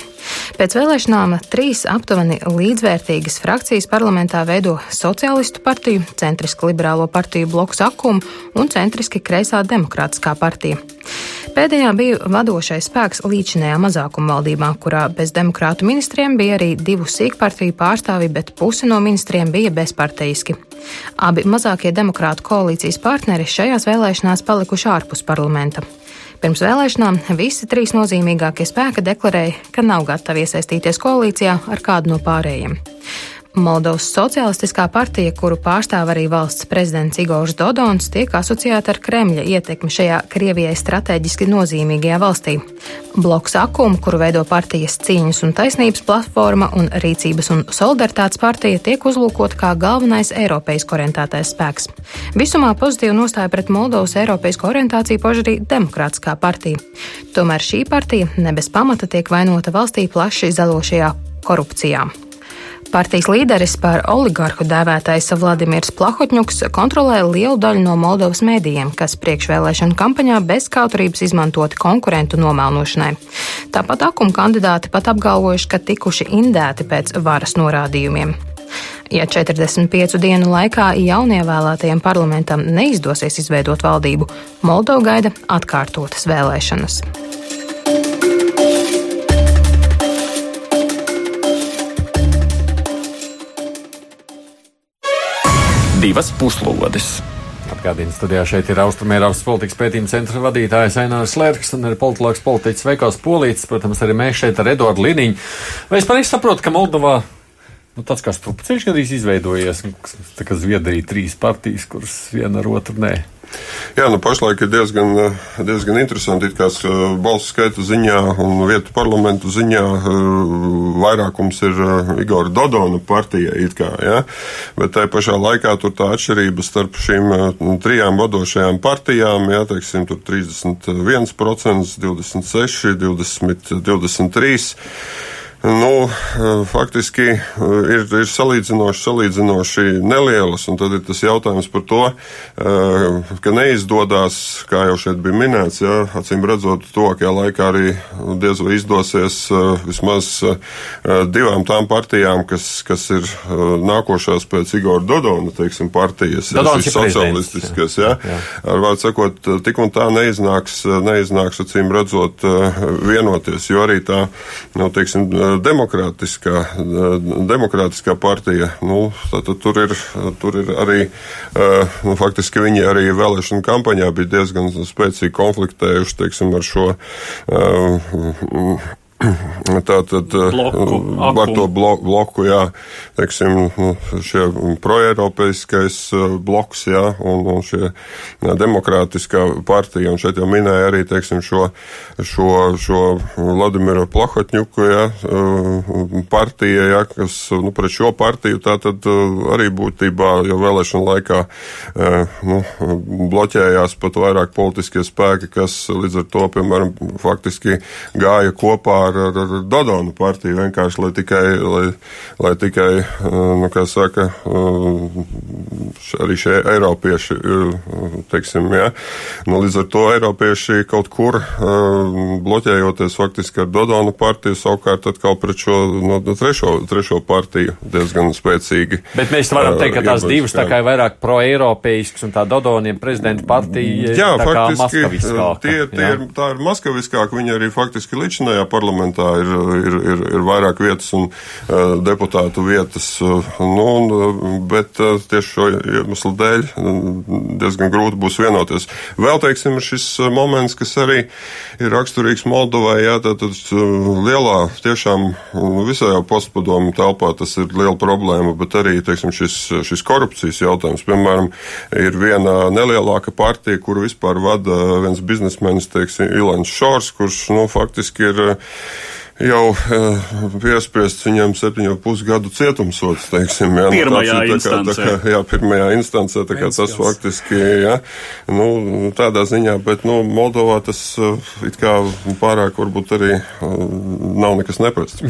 Pēc vēlēšanām trīs aptuveni līdzvērtīgas frakcijas parlamentā veido Socialistu partiju, Centriski liberālo partiju bloku Sakumu un Centriski kreisā demokrātiskā partija. Pēdējā bija vadošais spēks līdzinējā mazākuma valdībā, kurā bez demokrātu ministriem bija arī divu sīkpartiju pārstāvi, bet puse no ministriem bija bezparteiski. Abi mazākie demokrātu koalīcijas partneri šajās vēlēšanās palikuši ārpus parlamenta. Pirms vēlēšanām visi trīs nozīmīgākie spēki deklarēja, ka nav gatavi iesaistīties koalīcijā ar kādu no pārējiem. Moldovas Socialistiskā partija, kuru pārstāv arī valsts prezidents Igors Dodons, tiek asociēta ar Kremļa ietekmi šajā Krievijai strateģiski nozīmīgajā valstī. Bloks Akum, kuru veido partijas cīņas un taisnības platforma un Rīcības un solidaritātes partija, tiek uzlūkota kā galvenais eiropeisku orientētais spēks. Visumā pozitīvu nostāju pret Moldovas eiropeisku orientāciju pauž arī Demokrātiskā partija. Tomēr šī partija ne bez pamata tiek vainota valstī plaši zalošajā korupcijā. Partijas līderis par oligarhu dēvētais Vladimirs Plahotņuks kontrolē lielu daļu no Moldovas mēdījiem, kas priekšvēlēšanu kampaņā bez kauturības izmantoti konkurentu nomēlošanai. Tāpat akuma kandidāti pat apgalvojuši, ka tikuši indēti pēc varas norādījumiem. Ja 45 dienu laikā jaunievēlētajiem parlamentam neizdosies izveidot valdību, Moldova gaida atkārtotas vēlēšanas. Divas puslodes. Atgādījums studijā šeit ir Austrumēropas politikas pētījuma centra vadītājs Ainārs Lērks un arī politologs politiķis Veikals Polīts. Protams, arī mēs šeit ar Eduardu Liniņu. Vai es pareizi saprotu, ka Moldovā nu, tāds kā strupceļš gadījis izveidojies, tā kā Zviedrija trīs partijas, kuras viena ar otru nē? Jā, nu pašlaik ir diezgan, diezgan interesanti, kā balsu skaita ziņā un vietu parlamentu ziņā vairākums ir Igora Dodona partija it kā, jā, bet tai pašā laikā tur tā atšķirība starp šīm trijām vadošajām partijām, jā, teiksim, tur 31%, 26, 20, 23. Nu, faktiski ir, ir salīdzinoši, salīdzinoši nelielas, tad ir tas jautājums par to, ka neizdodas, kā jau šeit bija minēts, jā, acīm redzot, tuvākajā laikā arī diez vai izdosies vismaz divām tām partijām, kas, kas ir nākošās pēc Igora Dodona, teiksim, partijas, Dodons socialistiskas, jā, jā. ar vārdu sakot, tik un tā neiznāks, neiznāks, acīm redzot, vienoties, jo arī tā, nu, teiksim, demokrātiskā, demokrātiskā partija, nu, tātad tur ir, tur ir arī, nu, faktiski viņi arī vēlēšana kampaņā bija diezgan spēcīgi konfliktējuši, teiksim, ar šo Tātad bloku, var to bloku, jā, teiksim, nu, šie proeiropeiskais bloks, jā, un, un šie demokrātiskā partija, un šeit jau minēja arī, teiksim, šo, šo, šo Vladimiru Plahotņuku, jā, partija, jā, kas, nu, pret šo partiju tātad arī būtībā jau vēlēšana laikā, nu, bloķējās pat vairāk politiskie spēki, kas līdz ar to, piemēram, faktiski gāja kopā ar, ar, ar Dodonu partiju, vienkārši lai tikai, lai, lai tikai nu, kā saka, arī šie eiropieši, teiksim, jā. Nu, līdz ar to eiropieši kaut kur bloķējoties faktiski ar Dodonu partiju, savukārt atkal pret šo no, trešo, trešo partiju diezgan spēcīgi. Bet mēs varam teikt, ka tās divas tā kā ir vairāk pro-eiropeisks un tā Dodoniem prezidenta partija jā, faktiski. Tie, tie ir, tā ir maskaviskāka, viņa arī faktiski līdzinājā parlamentā ir, ir, ir, ir vairāk vietas un uh, deputātu vietas. Uh, nu, un, bet tieši šo iemeslu dēļ diezgan grūti būs vienoties. Vēl, teiksim, šis moments, kas arī ir raksturīgs Moldovai, jā, tātad lielā, tiešām visā jau postpadomu telpā tas ir liela problēma, bet arī, teiksim, šis, šis korupcijas jautājums. Piemēram, ir viena nelielāka partija, kuru vispār vada viens biznesmenis, teiksim, Ilans Šors, kurš, nu, faktiski ir jau uh, piespriests viņam 7,5 gadu cietumsots, teiksim. Jā, nu, pirmajā nu, instancē. Tā kā, jā, pirmajā instancē, tā kā tas faktiski, jā, nu, tādā ziņā, bet, nu, Moldovā tas uh, it kā pārāk varbūt arī uh, nav nekas neprasts.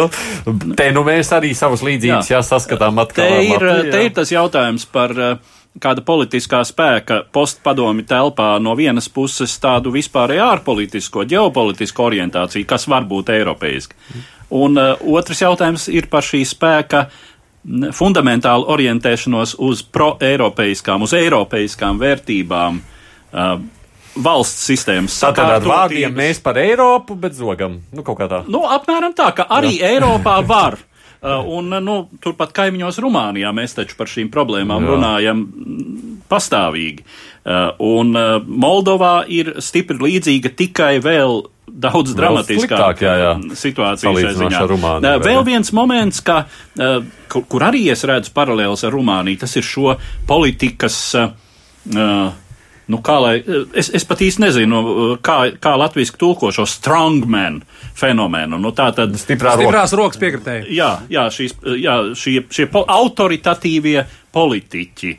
te nu mēs arī savus līdzības jā. jāsaskatām atkal. Te ir, te ir tas jautājums par uh, kāda politiskā spēka postpadomi telpā no vienas puses tādu vispārēju ārpolitisko, ģeopolitisko orientāciju, kas var būt eiropeiski. Un uh, otrs jautājums ir par šī spēka fundamentālu orientēšanos uz pro-eiropeiskām, uz eiropeiskām vērtībām. Uh, valsts sistēmas sakārtotības. Tātad ar vārdiem mēs par Eiropu, bet zogam. Nu, kaut kā tā. Nu, apmēram tā, ka arī Jā. Eiropā var. Uh, un, nu, turpat kaimiņos Rumānijā mēs taču par šīm problēmām Jā. runājam pastāvīgi. Uh, un uh, Moldovā ir stipri līdzīga tikai vēl daudz jā. situācija. Rumāniju, Vēl viens moments, ka, kur, kur arī es redzu paralēlus ar Rumāniju, tas ir šo politikas. Uh, nu, kā lai, es, es pat īsti nezinu, kā, kā latviešu tulko šo strongman fenomenu. Nu, tā tad Stiprā stiprās rokas piekritēji. Jā, jā, šīs, jā šie, šie autoritatīvie politiķi,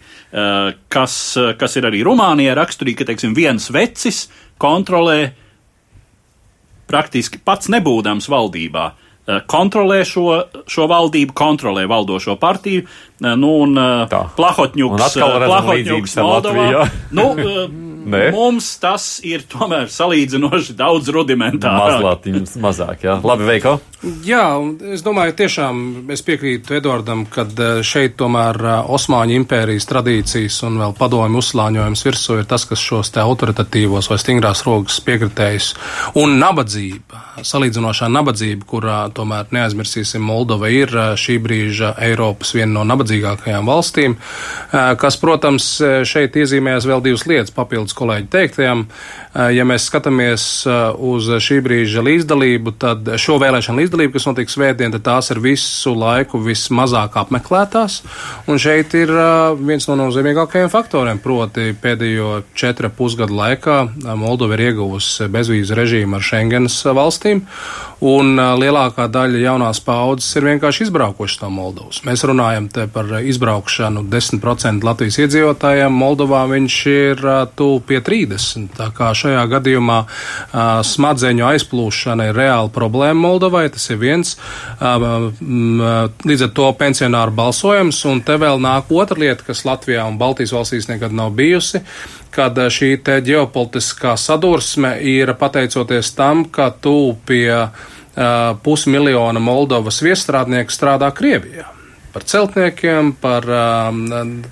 kas, kas ir arī Rumānijā raksturīgi, ka, teiksim, viens vecis kontrolē praktiski pats nebūdams valdībā. Kontrolē šo, šo valdību, kontrolē valdošo partiju, nu, un Tā. Plahotņuks, Un Plahotņuks Moldovā. Nu, mums tas ir tomēr salīdzinoši daudz rudimentārāk. Mazliet mazāk, jā. Labi, Veiko. Jā, es domāju, tiešām es piekrītu Edvardam, ka eh, šeit tomēr eh, Osmaņu impērijas tradīcijas un vēl padomju uzslāņojums virsū ir tas, kas šos te autoritatīvos vai stingrās rokas piekritējus. Un nabadzība, salīdzinošā nabadzība, kurā tomēr neaizmirsīsim, Moldova ir eh, šī brīža Eiropas viena no nabadzīgākajām valstīm, kas, protams, šeit iezīmējas vēl divas lietas papildus kolēģi teiktajam. Ja mēs skatāmies uz šī brīža līdzdalību, tad šo vēlēšanu līdzdalību, kas notiks svētdien, tad tās ir visu laiku vismazāk apmeklētās. Un šeit ir viens no nozīmīgākajiem faktoriem, proti pēdējo četru pusgadu laikā Moldova ir ieguvusi bezvīzu režīmu ar Schengenas valstīm, un lielākā daļa jaunās paudzes ir vienkārši izbraukušas no Moldovas. Mēs runājam par izbraukšanu 10% Latvijas iedzīvotājiem, Moldovā viņš ir tuvu pie 30. Tā kā šajā gadījumā smadzeņu aizplūšana ir reāla problēma Moldovai, tas ir viens. Līdz ar to pensionāru balsojums, un te vēl nāk otra lieta, kas Latvijā un Baltijas valstīs nekad nav bijusi kad šī ģeopolitiskā sadursme ir pateicoties tam, ka tu pie uh, pusmiljona Moldovas viestrādnieku strādā Krievijā par celtniekiem, par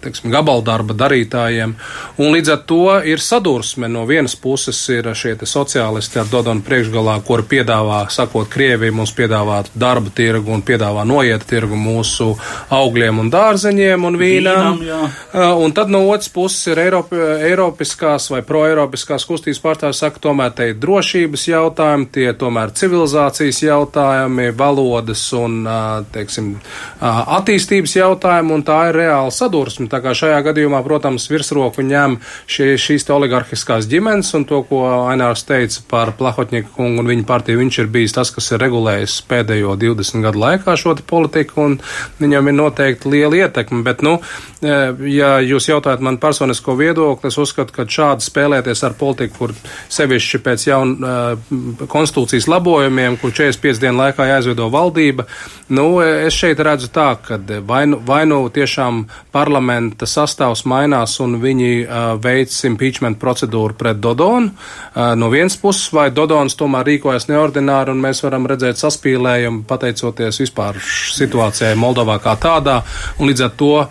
teiksim, gabaldarba darītājiem. Un līdz ar to ir sadursme. No vienas puses ir šie sociālisti ar Dodonu priekšgalā, kuri piedāvā, sakot, Krievija mums piedāvā darba tirgu un piedāvā noiet tirgu mūsu augļiem un dārzeņiem un vīnām. Vīnam, un tad no otras puses ir Eiropi, Eiropiskās vai proeiropiskās kustības pārstāvji saka, tomēr te ir drošības jautājumi, tie tomēr civilizācijas jautājumi, valodas un, teiksim, attīstības attīstības jautājumu, un tā ir reāla sadursme. Tā kā šajā gadījumā, protams, virsroku ņem šie, šīs oligarhiskās ģimenes, un to, ko Ainārs teica par Plahotņiku kungu un viņa partiju, viņš ir bijis tas, kas ir regulējis pēdējo 20 gadu laikā šo politiku, un viņam ir noteikti liela ietekme. Bet, nu, ja jūs jautājat man personisko viedokli, es uzskatu, ka šādi spēlēties ar politiku, kur sevišķi pēc jaun konstitūcijas labojumiem, kur 45 dienu laikā jāizveido valdība, nu, es šeit redzu tā, ka vai nu, vai nu tiešām parlamenta sastāvs mainās un viņi uh, veic impeachment procedūru pret Dodonu uh, no vienas puses, vai Dodons tomēr rīkojas neordināri un mēs varam redzēt saspīlējumu pateicoties vispār situācijai Moldovā kā tādā, un līdz ar to uh,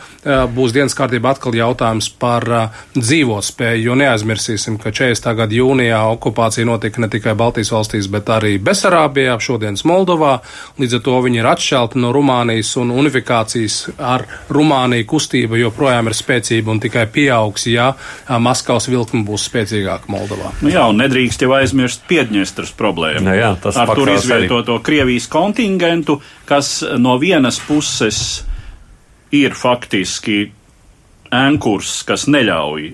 būs dienas kārtība atkal jautājums par uh, dzīvotspēju, jo neaizmirsīsim, ka 40. gada jūnijā okupācija notika ne tikai Baltijas valstīs, bet arī Besarābijā, šodienas Moldovā, līdz ar to viņi ir atšķelti no Rumānijas un unifikācijas integrācijas ar Rumāniju kustība joprojām ir spēcīga un tikai pieaugs, ja Maskavas vilkme būs spēcīgāka Moldovā. Nu jā, un nedrīkst jau aizmirst Piedņestras problēmu. Nu jā, tas ar tur pakāpes izvietoto Krievijas kontingentu, kas no vienas puses ir faktiski ēnkurs, kas neļauj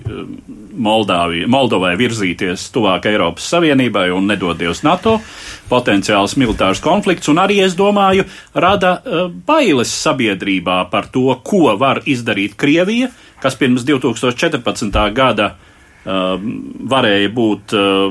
Moldāvi, Moldovai virzīties tuvāk Eiropas Savienībai un nedod Dievs NATO, potenciāls militārs konflikts, un arī, es domāju, rada uh, bailes sabiedrībā par to, ko var izdarīt Krievija, kas pirms 2014. gada Uh, varēja būt uh,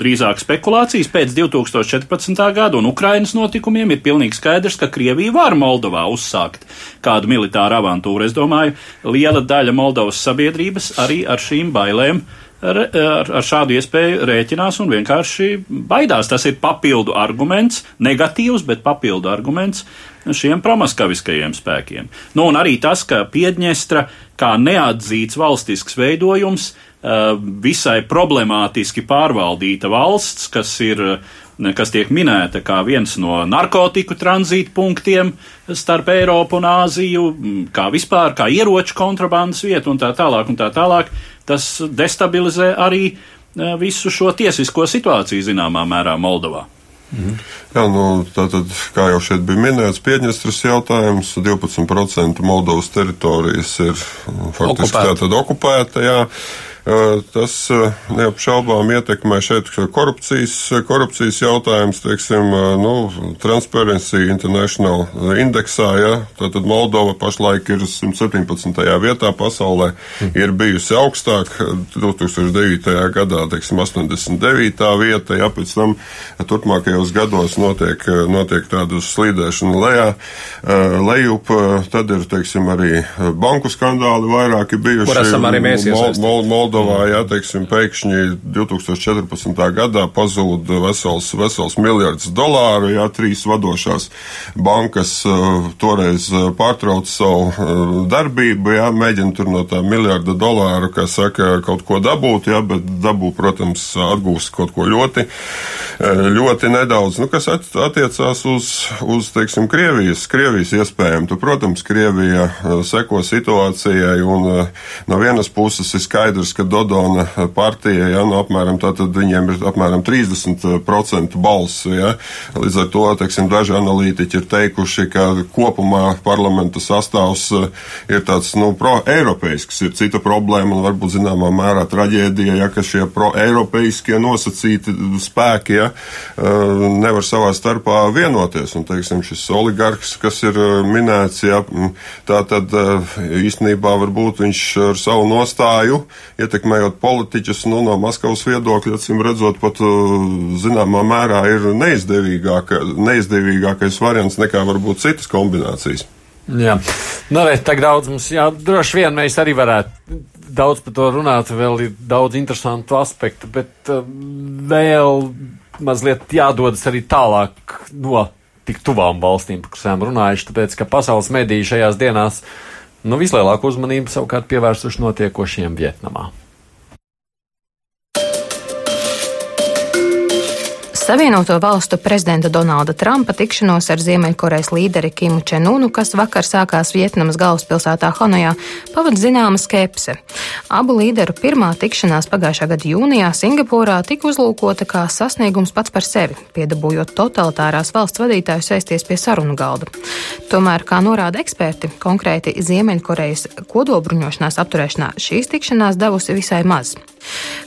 drīzāk spekulācijas pēc 2014. gada un Ukrainas notikumiem, ir pilnīgi skaidrs, ka Krievija var Moldovā uzsākt kādu militāru avantūru. Es domāju, liela daļa Moldovas sabiedrības arī ar šīm bailēm ar, ar, ar šādu iespēju rēķinās un vienkārši baidās. Tas ir papildu arguments, negatīvs, bet papildu arguments šiem promaskaviskajiem spēkiem. Nu, un arī tas, ka Piedņestra kā neatzīts valstisks veidojums, visai problemātiski pārvaldīta valsts, kas ir kas tiek minēta kā viens no narkotiku tranzīta punktiem starp Eiropu un Āziju, kā vispār, kā ieroču kontrabandas vieta un tā tālāk un tā tālāk, tas destabilizē arī visu šo tiesisko situāciju zināmā mērā Moldovā. Mhm. Jā, nu, tātad, kā jau šeit bija minēts, Piedņestras jautājums, 12% Moldovas teritorijas ir faktiski okupēta. tātad okupēta. Jā. Tas neapšaubām ietekmē šeit korupcijas, korupcijas jautājums, teiksim, nu, Transparency International indeksā, ja, tātad Moldova pašlaik ir 117. vietā pasaulē, ir bijusi augstāk 2009. gadā, teiksim, 89. vieta, ja pēc tam turpmākajos gados notiek, notiek tādu slīdēšanu lejā, lejup, tad ir, teiksim, arī banku skandāli vairāki bijuši. Kur esam arī mēs iesaistīti. Moldovā, jā, teiksim, pēkšņi 2014. gadā pazuda vesels, vesels miljards dolāru, jā, trīs vadošās bankas uh, toreiz uh, pārtrauc savu uh, darbību, jā, mēģina tur no tā miljarda dolāru, kā saka, kaut ko dabūt, jā, bet dabū, protams, atgūst kaut ko ļoti, ļoti nedaudz, nu, kas attiecās uz, uz, teiksim, Krievijas, Krievijas iespējām. Tu, protams, Krievija seko situācijai un no vienas puses ir skaidrs, ka Dodona partija, ja, nu, apmēram tātad viņiem ir apmēram 30% balsu, ja. Līdz ar to, teiksim, daži analītiķi ir teikuši, ka kopumā parlamenta sastāvs eh, ir tāds, nu, pro-eiropeisks, ir cita problēma un varbūt zināmā mērā traģēdija, ja, ka šie pro-eiropeiskie nosacīti spēki, ja, eh, nevar savā starpā vienoties. Un, teiksim, šis oligarks, kas ir eh, minēts, ja, tā tad īstenībā varbūt viņš ar savu nostāju ietekmē ietekmējot politiķus, nu, no Maskavas viedokļa, acīm redzot, pat uh, zināmā mērā ir neizdevīgāka, neizdevīgākais variants nekā varbūt citas kombinācijas. Jā, nu, re, tā daudz mums, jā, droši vien mēs arī varētu daudz par to runāt, vēl ir daudz interesantu aspektu, bet uh, vēl mazliet jādodas arī tālāk no tik tuvām valstīm, par kurām runājuši, tāpēc, ka pasaules mediji šajās dienās nu, vislielāko uzmanību savukārt pievērsuši notiekošiem Vietnamā. Savienoto valstu prezidenta Donalda Trumpa tikšanos ar Ziemeļkorejas līderi Kimu Čenunu, kas vakar sākās Vietnamas galvaspilsētā Hanojā, pavada zināma skepse. Abu līderu pirmā tikšanās pagājušā gada jūnijā Singapūrā tika uzlūkota kā sasniegums pats par sevi, piedabūjot totalitārās valsts vadītāju sēsties pie sarunu galda. Tomēr, kā norāda eksperti, konkrēti Ziemeļkorejas kodolbruņošanās apturēšanā šīs tikšanās devusi visai maz.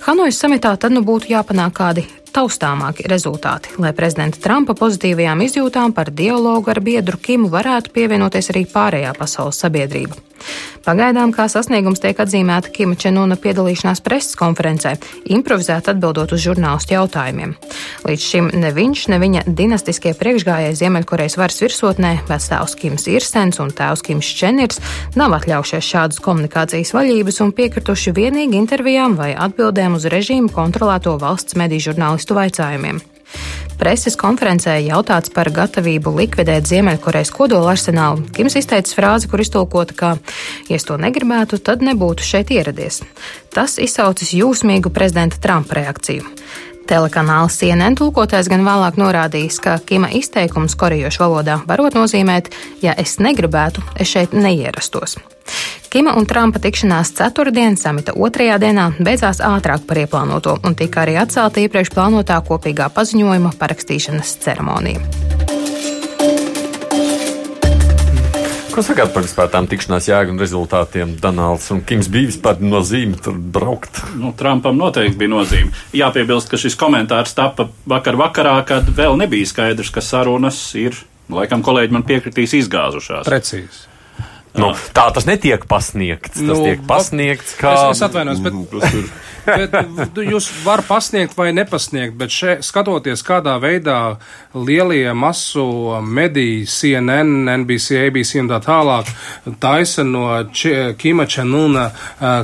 Hanojas samitā tad nu būtu jāpanāk kādi taustāmāki rezultāti, lai prezidenta Trumpa pozitīvajām izjūtām par dialogu ar biedru Kimu varētu pievienoties arī pārējā pasaules sabiedrība. Pagaidām kā sasniegums tiek atzīmēta Kima Čenuna piedalīšanās preses konferencē, improvizēt atbildot uz žurnālistu jautājumiem. Līdz šim ne viņš, ne viņa dinastiskie priekšgājēji Ziemeļkorejas varas virsotnē, vectēvs Kims Irsens un tēvs Kims Čenirs, nav atļaujušies šādas komunikācijas vaļības un piekrituši vienīgi intervijām vai atbildēm uz režīmu kontrolēto valsts mediju žurnālistu vaicājumiem. Preses konferencē jautāts par gatavību likvidēt Ziemeļkorejas kodola arsenālu. Kims izteica frāzi, kur iztulkota, ka, ja es to negribētu, tad nebūtu šeit ieradies. Tas izsaucis jūsmīgu prezidenta Trumpa reakciju. Telekanāla CNN tulkotājs gan vēlāk norādījis, ka Kima izteikums korejošu valodā varot nozīmēt, ja es negribētu, es šeit neierastos. Kima un Trumpa tikšanās ceturtdien, samita otrajā dienā, beidzās ātrāk par ieplānoto un tika arī atcelta iepriekš plānotā kopīgā paziņojuma parakstīšanas ceremonija. Ko sakāt par vispār tām tikšanās jēgu un rezultātiem? Donalds un Kings bija vispār nozīme tur braukt. Nu, Trumpam noteikti bija nozīme. Jāpiebilst, ka šis komentārs tapa vakar vakarā, kad vēl nebija skaidrs, ka sarunas ir, laikam kolēģi man piekritīs, izgāzušās. Precīzi. Nu, tā tas netiek pasniegts. Tas nu, tiek pasniegts kā. Es, es atvainojos, bet. Mm, bet jūs varat pasniegt vai nepasniegt, bet še, skatoties, kādā veidā lielie masu mediji, CNN, NBC, ABC un tā tālāk, taisa no Če, Kima Čenuna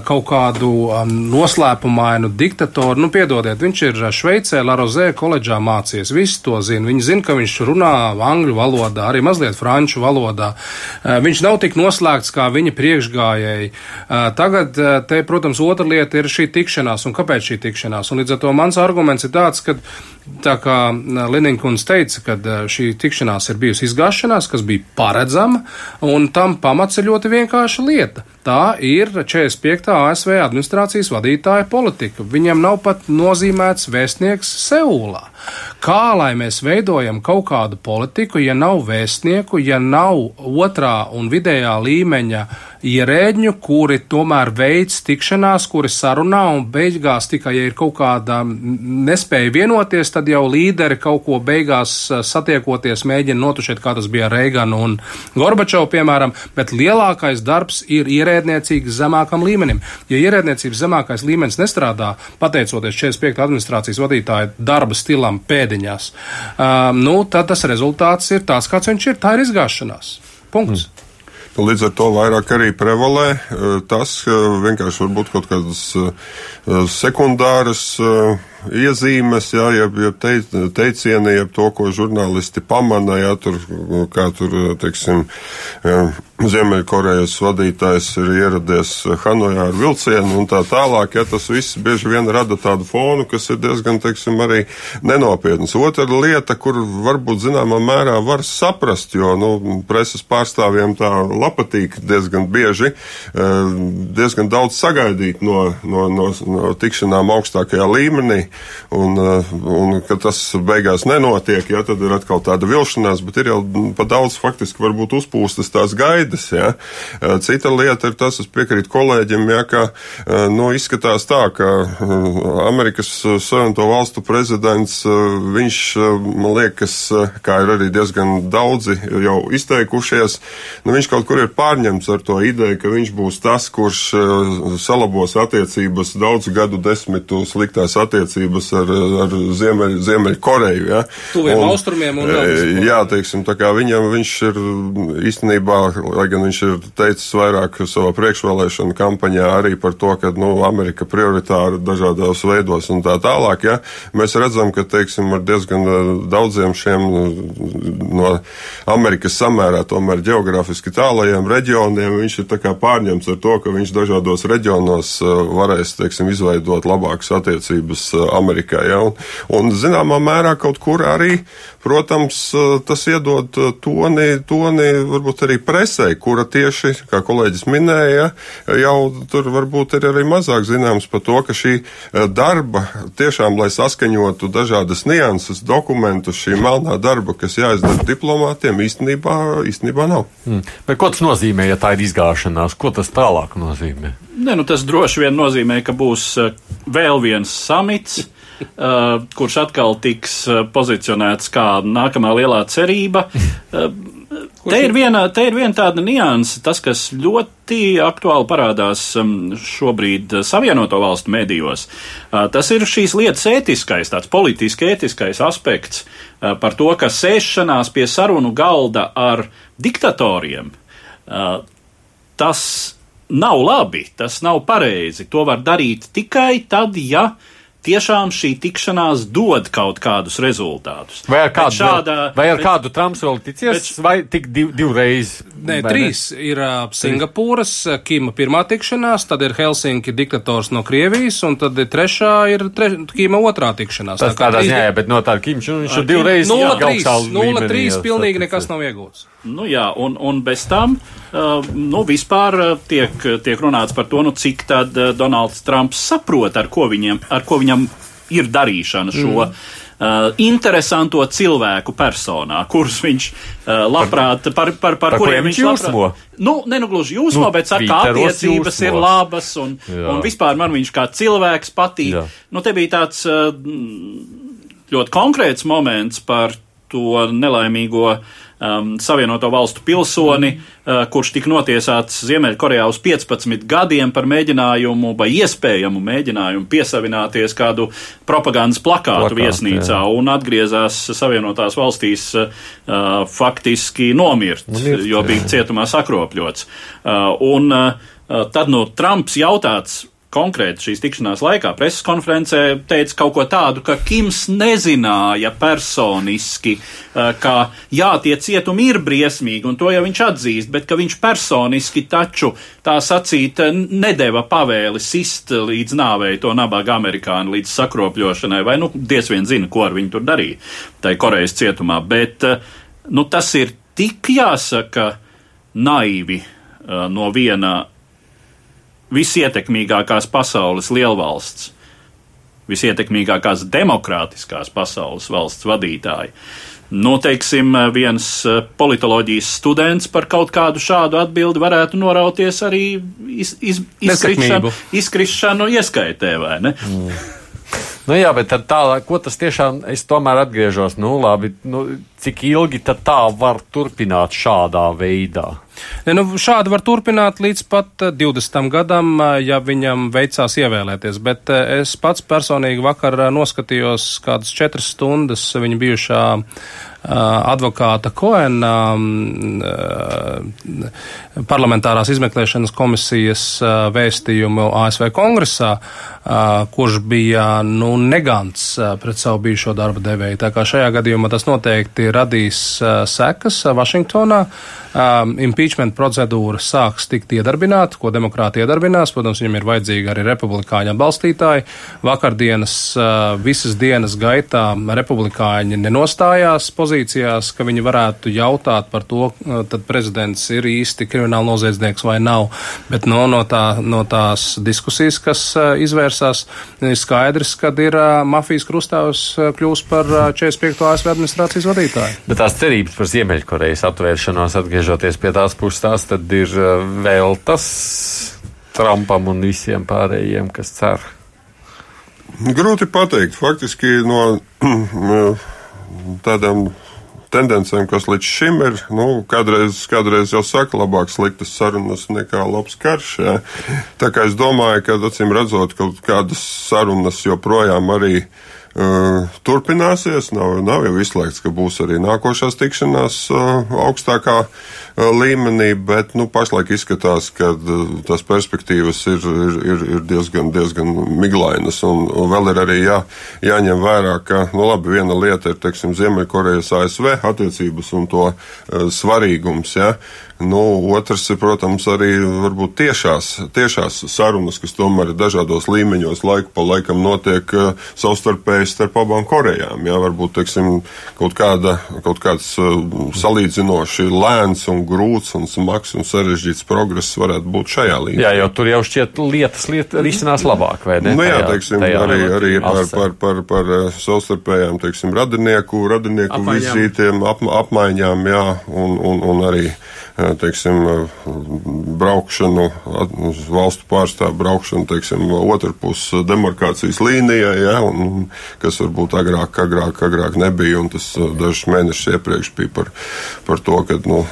kaut kādu noslēpumainu diktatoru, nu, piedodiet, viņš ir Šveicē, Larozē koledžā mācījies, visi to zina. Viņi zina, ka viņš runā angļu valodā, arī mazliet franču valodā. Viņš nav tik noslēgts kā viņa priekšgājēji. Tagad, te, protams, otra lieta ir šī tikšanās un kāpēc šī tikšanās. Un līdz ar to mans arguments ir tāds, ka tā kā Leninkuns teica, ka šī tikšanās ir bijusi izgāšanās, kas bija paredzama, un tam pamats ir ļoti vienkārša lieta. Tā ir 45. ASV administrācijas vadītāja politika. Viņam nav pat nozīmēts vēstnieks Seulā. Kā lai mēs veidojam kaut kādu politiku, ja nav vēstnieku, ja nav otrā un vidējā līmeņa ierēģņu, kuri tomēr veids tikšanās, kuri sarunā un beigās tikai, ja ir kaut kāda nespēja vienoties, tad jau līderi kaut ko beigās satiekoties mēģina notušēt, kā tas bija Reiganu un Gorbačovu, piemēram, bet lielākais darbs ir ierēdniecības zemākam līmenim. Ja ierēdniecības zemākais līmenis nestrādā, pateicoties 45. administrācijas vadītāja darba stilam pēdiņās, um, nu, tad tas rezultāts ir tāds, kāds viņš ir. Tā ir izgāšanās. Punkts. Mm. Līdz ar to vairāk arī prevalē tas, vienkārši varbūt kaut kādas sekundāras iezīmes, jā, jeb, jeb teic, teicieni, jeb to, ko žurnālisti pamana, jā, tur, kā tur, teiksim, Ziemeļkorejas vadītājs ir ieradies Hanojā ar vilcienu un tā tālāk, ja tas viss bieži vien rada tādu fonu, kas ir diezgan, teiksim, arī nenopietns. Otra lieta, kur varbūt zināmā mērā var saprast, jo, nu, preses pārstāvjiem tā patīk diezgan bieži, diezgan daudz sagaidīt no, no, no, no tikšanām augstākajā līmenī, un, un ka tas beigās nenotiek, ja tad ir atkal tāda vilšanās, bet ir jau pa daudz faktiski varbūt uzpūstas tās gaidas. Ja. Cita lieta ir tas, es piekrītu kolēģim, ja, ka nu, izskatās tā, ka Amerikas Savienoto valstu prezidents, viņš, man liekas, kā ir arī diezgan daudzi jau izteikušies, nu, viņš kaut kur ir pārņemts ar to ideju, ka viņš būs tas, kurš salabos attiecības daudzu gadu desmitu sliktās attiecības ar, ar Ziemeļ, Ziemeļkoreju. Ja. Tuviem un, austrumiem un vēl. Jā, teiksim, tā kā viņam viņš ir īstenībā lai gan viņš ir teicis vairāk savā priekšvēlēšana kampaņā arī par to, ka nu, Amerika prioritāra dažādos veidos un tā tālāk. Ja? Mēs redzam, ka teiksim, ar diezgan eh, daudziem šiem no Amerikas samērā tomēr geogrāfiski tālajiem reģioniem viņš ir pārņemts ar to, ka viņš dažādos reģionos varēs teiksim, izveidot labākas attiecības Amerikā. Ja? Un, un zināmā mērā kaut kur arī, protams, tas iedod toni, toni varbūt arī presē kura tieši, kā kolēģis minēja, jau tur varbūt ir arī mazāk zināms par to, ka šī darba tiešām, lai saskaņotu dažādas nianses, dokumentus, šī melnā darba, kas jāizdara diplomātiem, īstenībā, īstenībā nav. Hmm. Bet ko tas nozīmē, ja tā ir izgāšanās? Ko tas tālāk nozīmē? Ne, nu tas droši vien nozīmē, ka būs vēl viens samits. Uh, kurš atkal tiks pozicionēts kā nākamā lielā cerība. Uh, Te ir, viena, te ir viena tāda nianse, tas, kas ļoti aktuāli parādās šobrīd uh, Savienoto valstu medijos. Uh, tas ir šīs lietas ētiskais, tāds politiski ētiskais aspekts uh, par to, ka sēšanās pie sarunu galda ar diktatoriem, tas nav labi, tas nav pareizi. To var darīt tikai tad, ja tiešām šī tikšanās dod kaut kādus rezultātus. Vai ar kādu, šādā, vai ar bet, kādu Trumps vēl ticies, bet, vai tik div, divreiz? Nē, trīs ne? ir uh, Singapūras, Kima pirmā tikšanās, tad ir Helsinki diktators no Krievijas, un tad ir trešā ir tre, Kima otrā tikšanās. Tas tā tādā ziņā, bet no tā Kim, viņš ir divreiz 0,3 pilnīgi nekas nav iegūts. Nu jā, un, un bez tam, uh, nu vispār tiek, tiek runāts par to, nu cik tad uh, Donalds Trumps saprot, ar ko, viņiem, ar ko viņam ir darīšana šo. Mm. Uh, interesanto cilvēku personā, kurus viņš uh, labprāt, par, par, par, par kuriem viņš jūsmo. Nu, nenugluži jūsmo, nu, bet saka, ka attiecības jūsmo. ir labas un, Jā. un vispār man viņš kā cilvēks patīk. Jā. Nu, te bija tāds uh, ļoti konkrēts moments par to nelaimīgo uh, um, Savienoto valstu pilsoni, uh, kurš tika notiesāts Ziemeļkorejā uz 15 gadiem par mēģinājumu vai iespējamu mēģinājumu piesavināties kādu propagandas plakātu Plakāt, viesnīcā jā. un atgriezās Savienotās valstīs uh, faktiski nomirt, Mirt, jo bija cietumā sakropļots. Uh, un uh, tad no Trumps jautāts, konkrēti šīs tikšanās laikā preses konferencē teica kaut ko tādu, ka Kims nezināja personiski, eh, ka jā, tie cietumi ir briesmīgi, un to jau viņš atzīst, bet ka viņš personiski taču tā sacīt nedeva pavēli sist līdz nāvei to nabaga amerikāni, līdz sakropļošanai, vai nu diez vien zina, ko ar viņu tur darīja, tai Korejas cietumā, bet eh, nu, tas ir tik jāsaka naivi eh, no viena visietekmīgākās pasaules lielvalsts, visietekmīgākās demokrātiskās pasaules valsts vadītāji. Nu, teiksim, viens eh, politoloģijas students par kaut kādu šādu atbildi varētu norauties arī iz, iz, izkrišanu, izkrišanu ieskaitē, vai ne? Mm. Nu, jā, bet tālāk, ko tas tiešām, es tomēr atgriežos, nu, labi, nu, cik ilgi tad tā var turpināt šādā veidā? Ne, nu, šādi var turpināt līdz pat 20 eh, gadam, eh, ja viņam veicās ievēlēties, bet eh, es pats personīgi vakar noskatījos kādas četras stundas viņa bijušā advokāta Koena parlamentārās izmeklēšanas komisijas vēstījumu ASV kongresā, kurš bija nu, negants pret savu bijušo darba devēju. Tā kā šajā gadījumā tas noteikti radīs sekas Vašingtonā. Impeachment procedūra sāks tikt iedarbināta, ko demokrāti iedarbinās. Protams, viņam ir vajadzīgi arī republikāņu atbalstītāji. Vakardienas visas dienas gaitā republikāņi nenostājās pozīcijās, ka viņi varētu jautāt par to, tad prezidents ir īsti krimināla noziedznieks vai nav. Bet no, no, tā, no tās diskusijas, kas izvērsās, ir skaidrs, ka ir mafijas krustāvs kļūst par uh, 45. ASV administrācijas vadītāju. Bet tās cerības par Ziemeļkorejas atvēršanos atgriežoties pie tās puses, tās tad ir vēl tas Trumpam un visiem pārējiem, kas cer. Grūti pateikt. Faktiski no tādām tendencēm, kas līdz šim ir, nu, kādreiz, kādreiz jau saka, labāk sliktas sarunas nekā labs karš. Jā. Tā kā es domāju, ka, acīm redzot, kaut kādas sarunas joprojām arī Uh, turpināsies. Nav, nav jau izslēgts, ka būs arī nākošās tikšanās augstākā līmenī, bet nu, pašlaik izskatās, ka tās perspektīvas ir, ir, ir, ir diezgan, diezgan miglainas. Un, un vēl ir arī jā, jāņem vērā, ka nu, labi, viena lieta ir Ziemeļkorejas ASV attiecības un to svarīgums. Ja? Nu, otrs ir, protams, arī varbūt tiešās, tiešās sarunas, kas tomēr ir dažādos līmeņos laiku pa laikam notiek uh, savstarpēji starp abām Korejām. Jā, varbūt, teiksim, kaut, kāda, kaut kāds uh, salīdzinoši lēns un grūts un smags un sarežģīts progress varētu būt šajā līmenī. Jā, jo tur jau šķiet lietas liet, risinās labāk, vai ne? Nu, jā, tajā, teiksim, tajā arī, arī par, par, par, par savstarpējām, teiksim, radinieku, radinieku apmaiņām. vizītiem, ap, apmaiņām, jā, un, un, un arī teiksim, braukšanu, valstu pārstāvu braukšanu, teiksim, otrpus demarkācijas līnijai, ja, un, kas varbūt agrāk, agrāk, agrāk nebija, un tas dažus mēnešus iepriekš bija par, par to, ka, nu,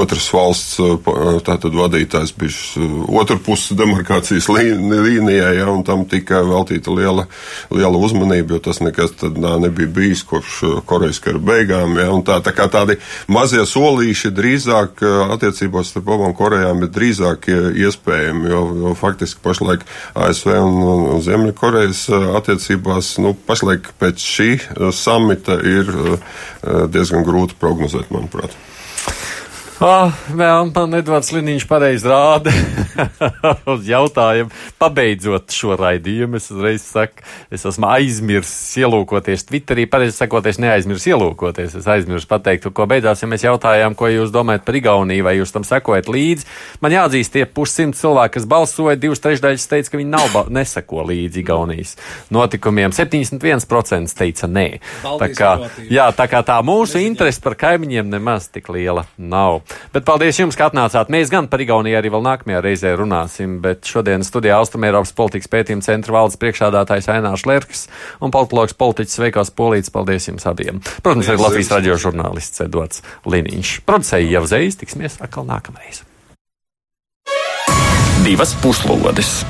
otras valsts tātad vadītājs bija otrpus demarkācijas līnijai, ja, un tam tika veltīta liela, liela uzmanība, jo tas nekas tad nā, nebija bijis kopš Korejas kara beigām, ja, un tā, tā kā tādi mazie solīši drīzāk attiecībās starp abām Korejām ir drīzāk iespējami, jo, jo faktiski pašlaik ASV un, un Ziemeļkorejas attiecībās, nu, pašlaik pēc šī samita ir diezgan grūti prognozēt, manuprāt. Oh, vēl man Edvards Liniņš pareizi rāda uz jautājumu. Pabeidzot šo raidījumu, es uzreiz saku, es esmu aizmirsis ielūkoties Twitterī, pareizi sakoties, neaizmirsis ielūkoties. Es aizmirsu pateikt, ko beidzās, ja mēs jautājām, ko jūs domājat par Igauniju, vai jūs tam sekojat līdzi. Man jāatzīst, tie pussimt cilvēki, kas balsoja, divas trešdaļas teica, ka viņi nav neseko līdzi Igaunijas notikumiem. 71% teica nē. Tā kā, jā, tā kā tā mūsu interese par kaimiņiem nemaz tik liela nav. Bet paldies jums, ka atnācāt. Mēs gan par Igauniju arī vēl nākamajā reizē runāsim, bet šodien studijā Austrumēropas politikas pētījuma centra valdes priekšādātājs Ainārs Lērks un politologs politiķis Veikals Polīts. Paldies jums abiem. Protams, arī Latvijas radio žurnālists Edvards Liniņš. Producēja jau zvejas, tiksimies atkal nākamreiz. Divas puslodes!